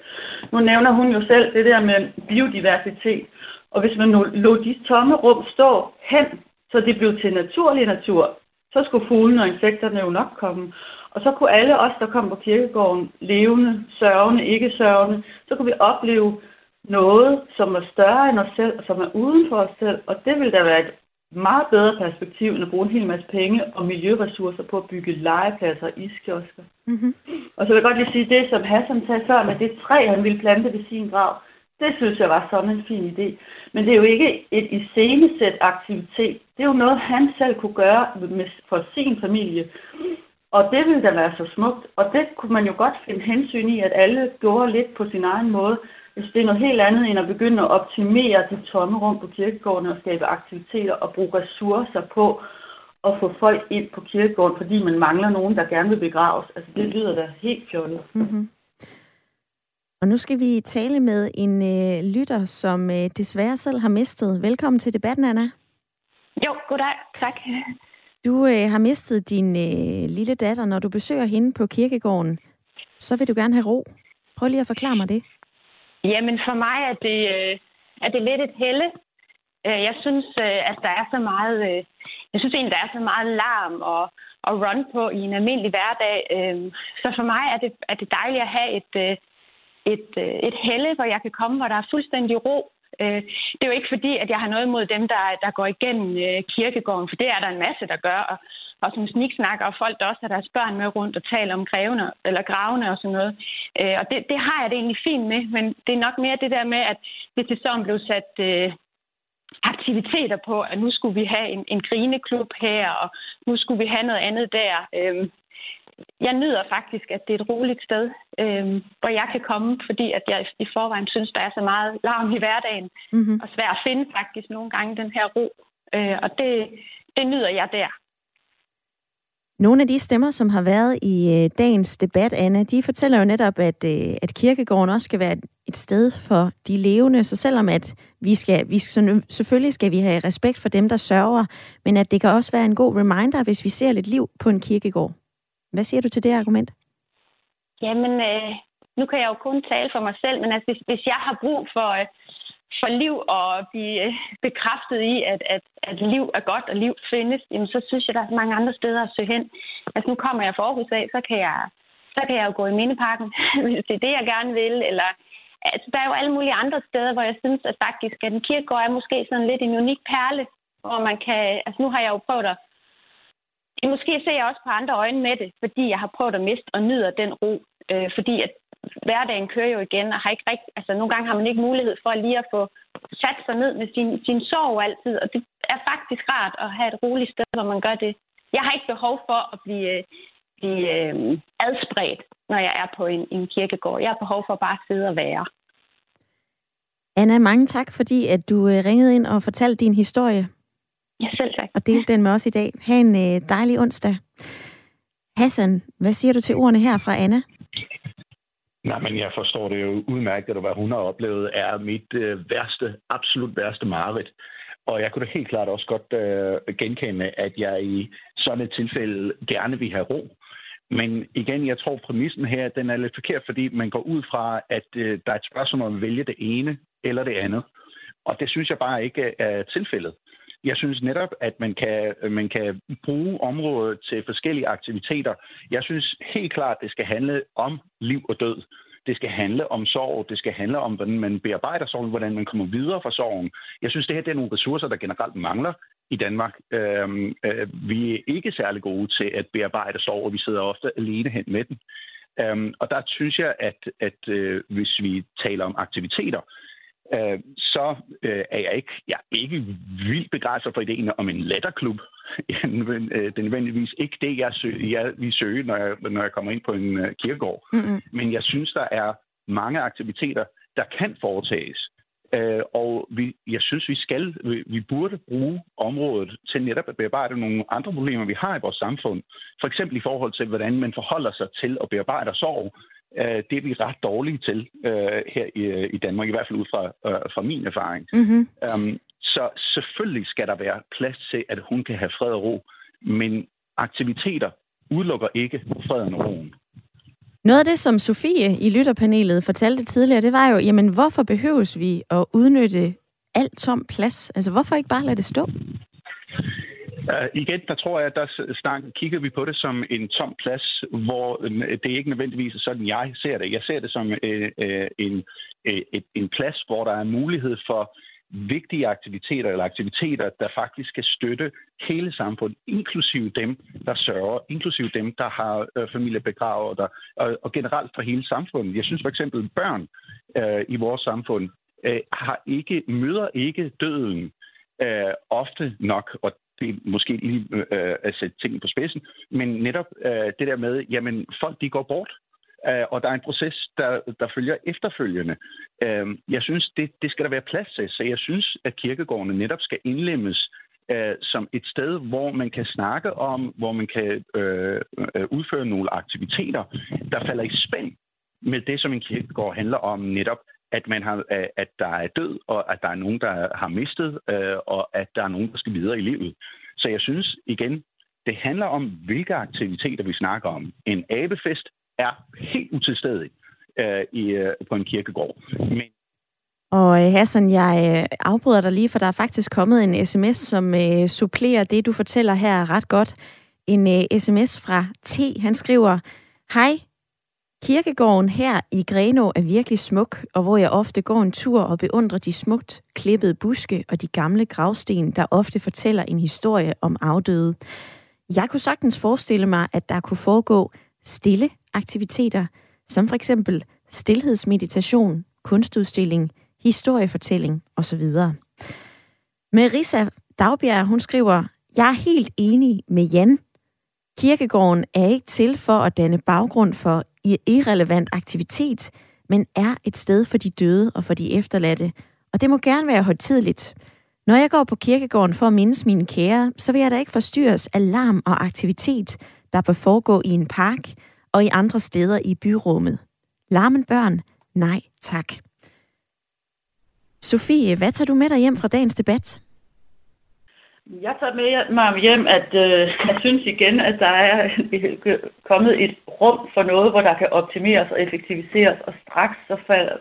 Nu nævner hun jo selv det der med biodiversitet. Og hvis man lå de tomme rum stå hen, så det blev til naturlig natur, så skulle fuglene og insekterne jo nok komme. Og så kunne alle os, der kom på kirkegården, levende, sørgende, ikke sørgende, så kunne vi opleve noget, som er større end os selv, og som er uden for os selv. Og det ville da være et meget bedre perspektiv, end at bruge en hel masse penge og miljøressourcer på at bygge legepladser og iskiosker. Mm-hmm. Og så vil jeg godt lige sige det, som Hassan sagde før med det træ, han ville plante ved sin grav. Det synes jeg var sådan en fin idé. Men det er jo ikke et iscenesæt aktivitet. Det er jo noget, han selv kunne gøre med, for sin familie. Og det ville da være så smukt. Og det kunne man jo godt finde hensyn i, at alle gjorde lidt på sin egen måde. Hvis det er noget helt andet end at begynde at optimere de tomme rum på kirkegården og skabe aktiviteter og bruge ressourcer på at få folk ind på kirkegården, fordi man mangler nogen, der gerne vil begraves. Altså det lyder da helt fjollet. Mm-hmm. Og nu skal vi tale med en øh, lytter, som øh, desværre selv har mistet. Velkommen til debatten, Anna. Jo, goddag. Tak. Du øh, har mistet din øh, lille datter. Når du besøger hende på kirkegården, så vil du gerne have ro. Prøv lige at forklare mig det. Jamen, for mig er det, øh, er det lidt et helle. Øh, jeg synes, øh, at der er så meget... Øh, jeg synes egentlig, der er så meget larm og, og run på i en almindelig hverdag. Øh, så for mig er det, er det dejligt at have et... Øh, et, øh, et helle, hvor jeg kan komme, hvor der er fuldstændig ro. Øh, det er jo ikke fordi, at jeg har noget imod dem, der, der går igennem øh, kirkegården, for det er der en masse, der gør. Og, og som sniksnakker, og folk, der også har deres børn med rundt og taler om grævene, eller gravene og sådan noget. Og det, det har jeg det egentlig fint med, men det er nok mere det der med, at det til sådan blev sat øh, aktiviteter på, at nu skulle vi have en, en grineklub her, og nu skulle vi have noget andet der. Øh, jeg nyder faktisk, at det er et roligt sted, øh, hvor jeg kan komme, fordi at jeg i forvejen synes, der er så meget larm i hverdagen, mm-hmm. og svært at finde faktisk nogle gange den her ro. Øh, og det, det nyder jeg der. Nogle af de stemmer, som har været i øh, dagens debat, Anne, de fortæller jo netop, at, øh, at kirkegården også skal være et sted for de levende. Så selvom at vi skal, vi skal, selvfølgelig skal vi have respekt for dem, der sørger, men at det kan også være en god reminder, hvis vi ser lidt liv på en kirkegård. Hvad siger du til det argument? Jamen, øh, nu kan jeg jo kun tale for mig selv, men altså, hvis, hvis jeg har brug for, øh, for liv og blive øh, bekræftet i, at, at, at liv er godt og liv findes, jamen, så synes jeg, der er mange andre steder at søge hen. Altså nu kommer jeg fra Aarhus af, så kan jeg, så kan jeg jo gå i Mindeparken, [LAUGHS] hvis det er det, jeg gerne vil. Eller, altså, der er jo alle mulige andre steder, hvor jeg synes, at faktisk, at en kirkegård er måske sådan lidt en unik perle, hvor man kan... Altså nu har jeg jo prøvet at Måske ser jeg også på andre øjne med det, fordi jeg har prøvet at miste og nyder den ro. Øh, fordi at hverdagen kører jo igen, og har ikke rigtig, altså nogle gange har man ikke mulighed for lige at få sat sig ned med sin, sin sorg altid, og det er faktisk rart at have et roligt sted, hvor man gør det. Jeg har ikke behov for at blive, blive øh, adspredt, når jeg er på en, en kirkegård. Jeg har behov for bare at sidde og være. Anna, mange tak, fordi at du øh, ringede ind og fortalte din historie. Ja, selv Og delte den med os i dag. Ha' en øh, dejlig onsdag. Hassan, hvad siger du til ordene her fra Anna? Nej, men jeg forstår det jo udmærket, at hvad hun har oplevet er mit øh, værste, absolut værste mareridt. Og jeg kunne da helt klart også godt øh, genkende, at jeg i sådan et tilfælde gerne vil have ro. Men igen, jeg tror, præmissen her, den er lidt forkert, fordi man går ud fra, at øh, der er et spørgsmål om at vælge det ene eller det andet. Og det synes jeg bare ikke er tilfældet. Jeg synes netop, at man kan, man kan bruge området til forskellige aktiviteter. Jeg synes helt klart, det skal handle om liv og død. Det skal handle om sorg. Det skal handle om, hvordan man bearbejder sorgen, hvordan man kommer videre fra sorgen. Jeg synes, det her det er nogle ressourcer, der generelt mangler i Danmark. Øhm, øh, vi er ikke særlig gode til at bearbejde sorg, og vi sidder ofte alene hen med den. Øhm, og der synes jeg, at, at øh, hvis vi taler om aktiviteter, øh, så øh, er jeg ikke, jeg er ikke vildt begejstret for ideen om en letterklub. [LAUGHS] Øh, det er nødvendigvis ikke det, jeg, søger, jeg vil søge, når jeg, når jeg kommer ind på en uh, kirkegård. Mm-hmm. Men jeg synes, der er mange aktiviteter, der kan foretages. Uh, og vi, jeg synes, vi skal, vi, vi burde bruge området til netop at bearbejde nogle andre problemer, vi har i vores samfund. For eksempel i forhold til, hvordan man forholder sig til at bearbejde sorg øh, det er vi ret dårlige til øh, her i, øh, i Danmark, i hvert fald ud fra, øh, fra min erfaring. Mm-hmm. Um, så selvfølgelig skal der være plads til, at hun kan have fred og ro, men aktiviteter udelukker ikke freden og roen. Noget af det, som Sofie i lytterpanelet fortalte tidligere, det var jo, jamen hvorfor behøves vi at udnytte alt tom plads? Altså hvorfor ikke bare lade det stå? Uh, igen, der tror jeg, at der snak, kigger vi på det som en tom plads, hvor øh, det ikke nødvendigvis er sådan, jeg ser det. Jeg ser det som uh, uh, en, uh, et, en plads, hvor der er mulighed for vigtige aktiviteter eller aktiviteter, der faktisk skal støtte hele samfundet, inklusive dem, der sørger, inklusive dem, der har øh, familiebegravet, der, og, og generelt for hele samfundet. Jeg synes for eksempel, børn øh, i vores samfund øh, har ikke møder ikke døden øh, ofte nok, og det er måske lige øh, at sætte tingene på spidsen, men netop øh, det der med, jamen folk de går bort, øh, og der er en proces, der, der følger efterfølgende. Øh, jeg synes, det, det skal der være plads til, så jeg synes, at kirkegårdene netop skal indlemmes øh, som et sted, hvor man kan snakke om, hvor man kan øh, øh udføre nogle aktiviteter, der falder i spænd med det, som en kirkegård handler om netop at, man har, øh, at der er død, og at der er nogen, der har mistet, øh, og at der er nogen, der skal videre i livet. Så jeg synes igen, det handler om, hvilke aktiviteter vi snakker om. En abefest er helt utilstedig øh, i, øh, på en kirkegård. Men og øh, Hassan, jeg øh, afbryder dig lige, for der er faktisk kommet en sms, som øh, supplerer det, du fortæller her ret godt. En øh, sms fra T. Han skriver, Hej, Kirkegården her i Grenå er virkelig smuk, og hvor jeg ofte går en tur og beundrer de smukt klippede buske og de gamle gravsten, der ofte fortæller en historie om afdøde. Jeg kunne sagtens forestille mig, at der kunne foregå stille aktiviteter, som for eksempel stillhedsmeditation, kunstudstilling, historiefortælling osv. Marisa Dagbjerg, hun skriver, jeg er helt enig med Jan. Kirkegården er ikke til for at danne baggrund for irrelevant aktivitet, men er et sted for de døde og for de efterladte. Og det må gerne være højtidligt. Når jeg går på kirkegården for at mindes mine kære, så vil jeg da ikke forstyrres af larm og aktivitet, der bør foregå i en park og i andre steder i byrummet. Larmen børn? Nej, tak. Sofie, hvad tager du med dig hjem fra dagens debat? Jeg tager med mig hjem, at øh, jeg synes igen, at der er [LAUGHS] kommet et rum for noget, hvor der kan optimeres og effektiviseres, og straks så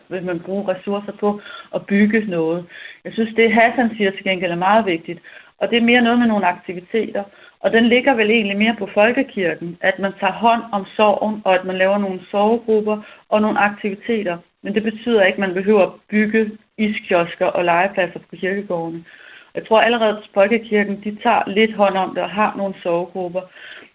vil man bruge ressourcer på at bygge noget. Jeg synes, det Hassan siger til gengæld er meget vigtigt, og det er mere noget med nogle aktiviteter, og den ligger vel egentlig mere på folkekirken, at man tager hånd om sorgen, og at man laver nogle sorggrupper og nogle aktiviteter. Men det betyder ikke, at man behøver at bygge iskiosker og legepladser på kirkegårdene. Jeg tror allerede, at Folkekirken de tager lidt hånd om det og har nogle sorggrupper.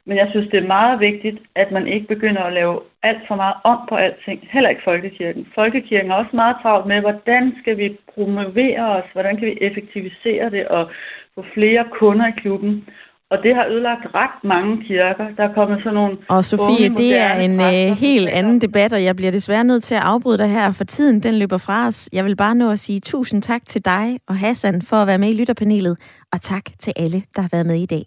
Men jeg synes, det er meget vigtigt, at man ikke begynder at lave alt for meget om på alting. Heller ikke Folkekirken. Folkekirken er også meget travlt med, hvordan skal vi promovere os, hvordan kan vi effektivisere det og få flere kunder i klubben. Og det har ødelagt ret mange kirker. Der er kommet sådan nogle... Og Sofie, unge, det er en uh, helt anden debat, og jeg bliver desværre nødt til at afbryde dig her, for tiden den løber fra os. Jeg vil bare nå at sige tusind tak til dig og Hassan for at være med i lytterpanelet, og tak til alle, der har været med i dag.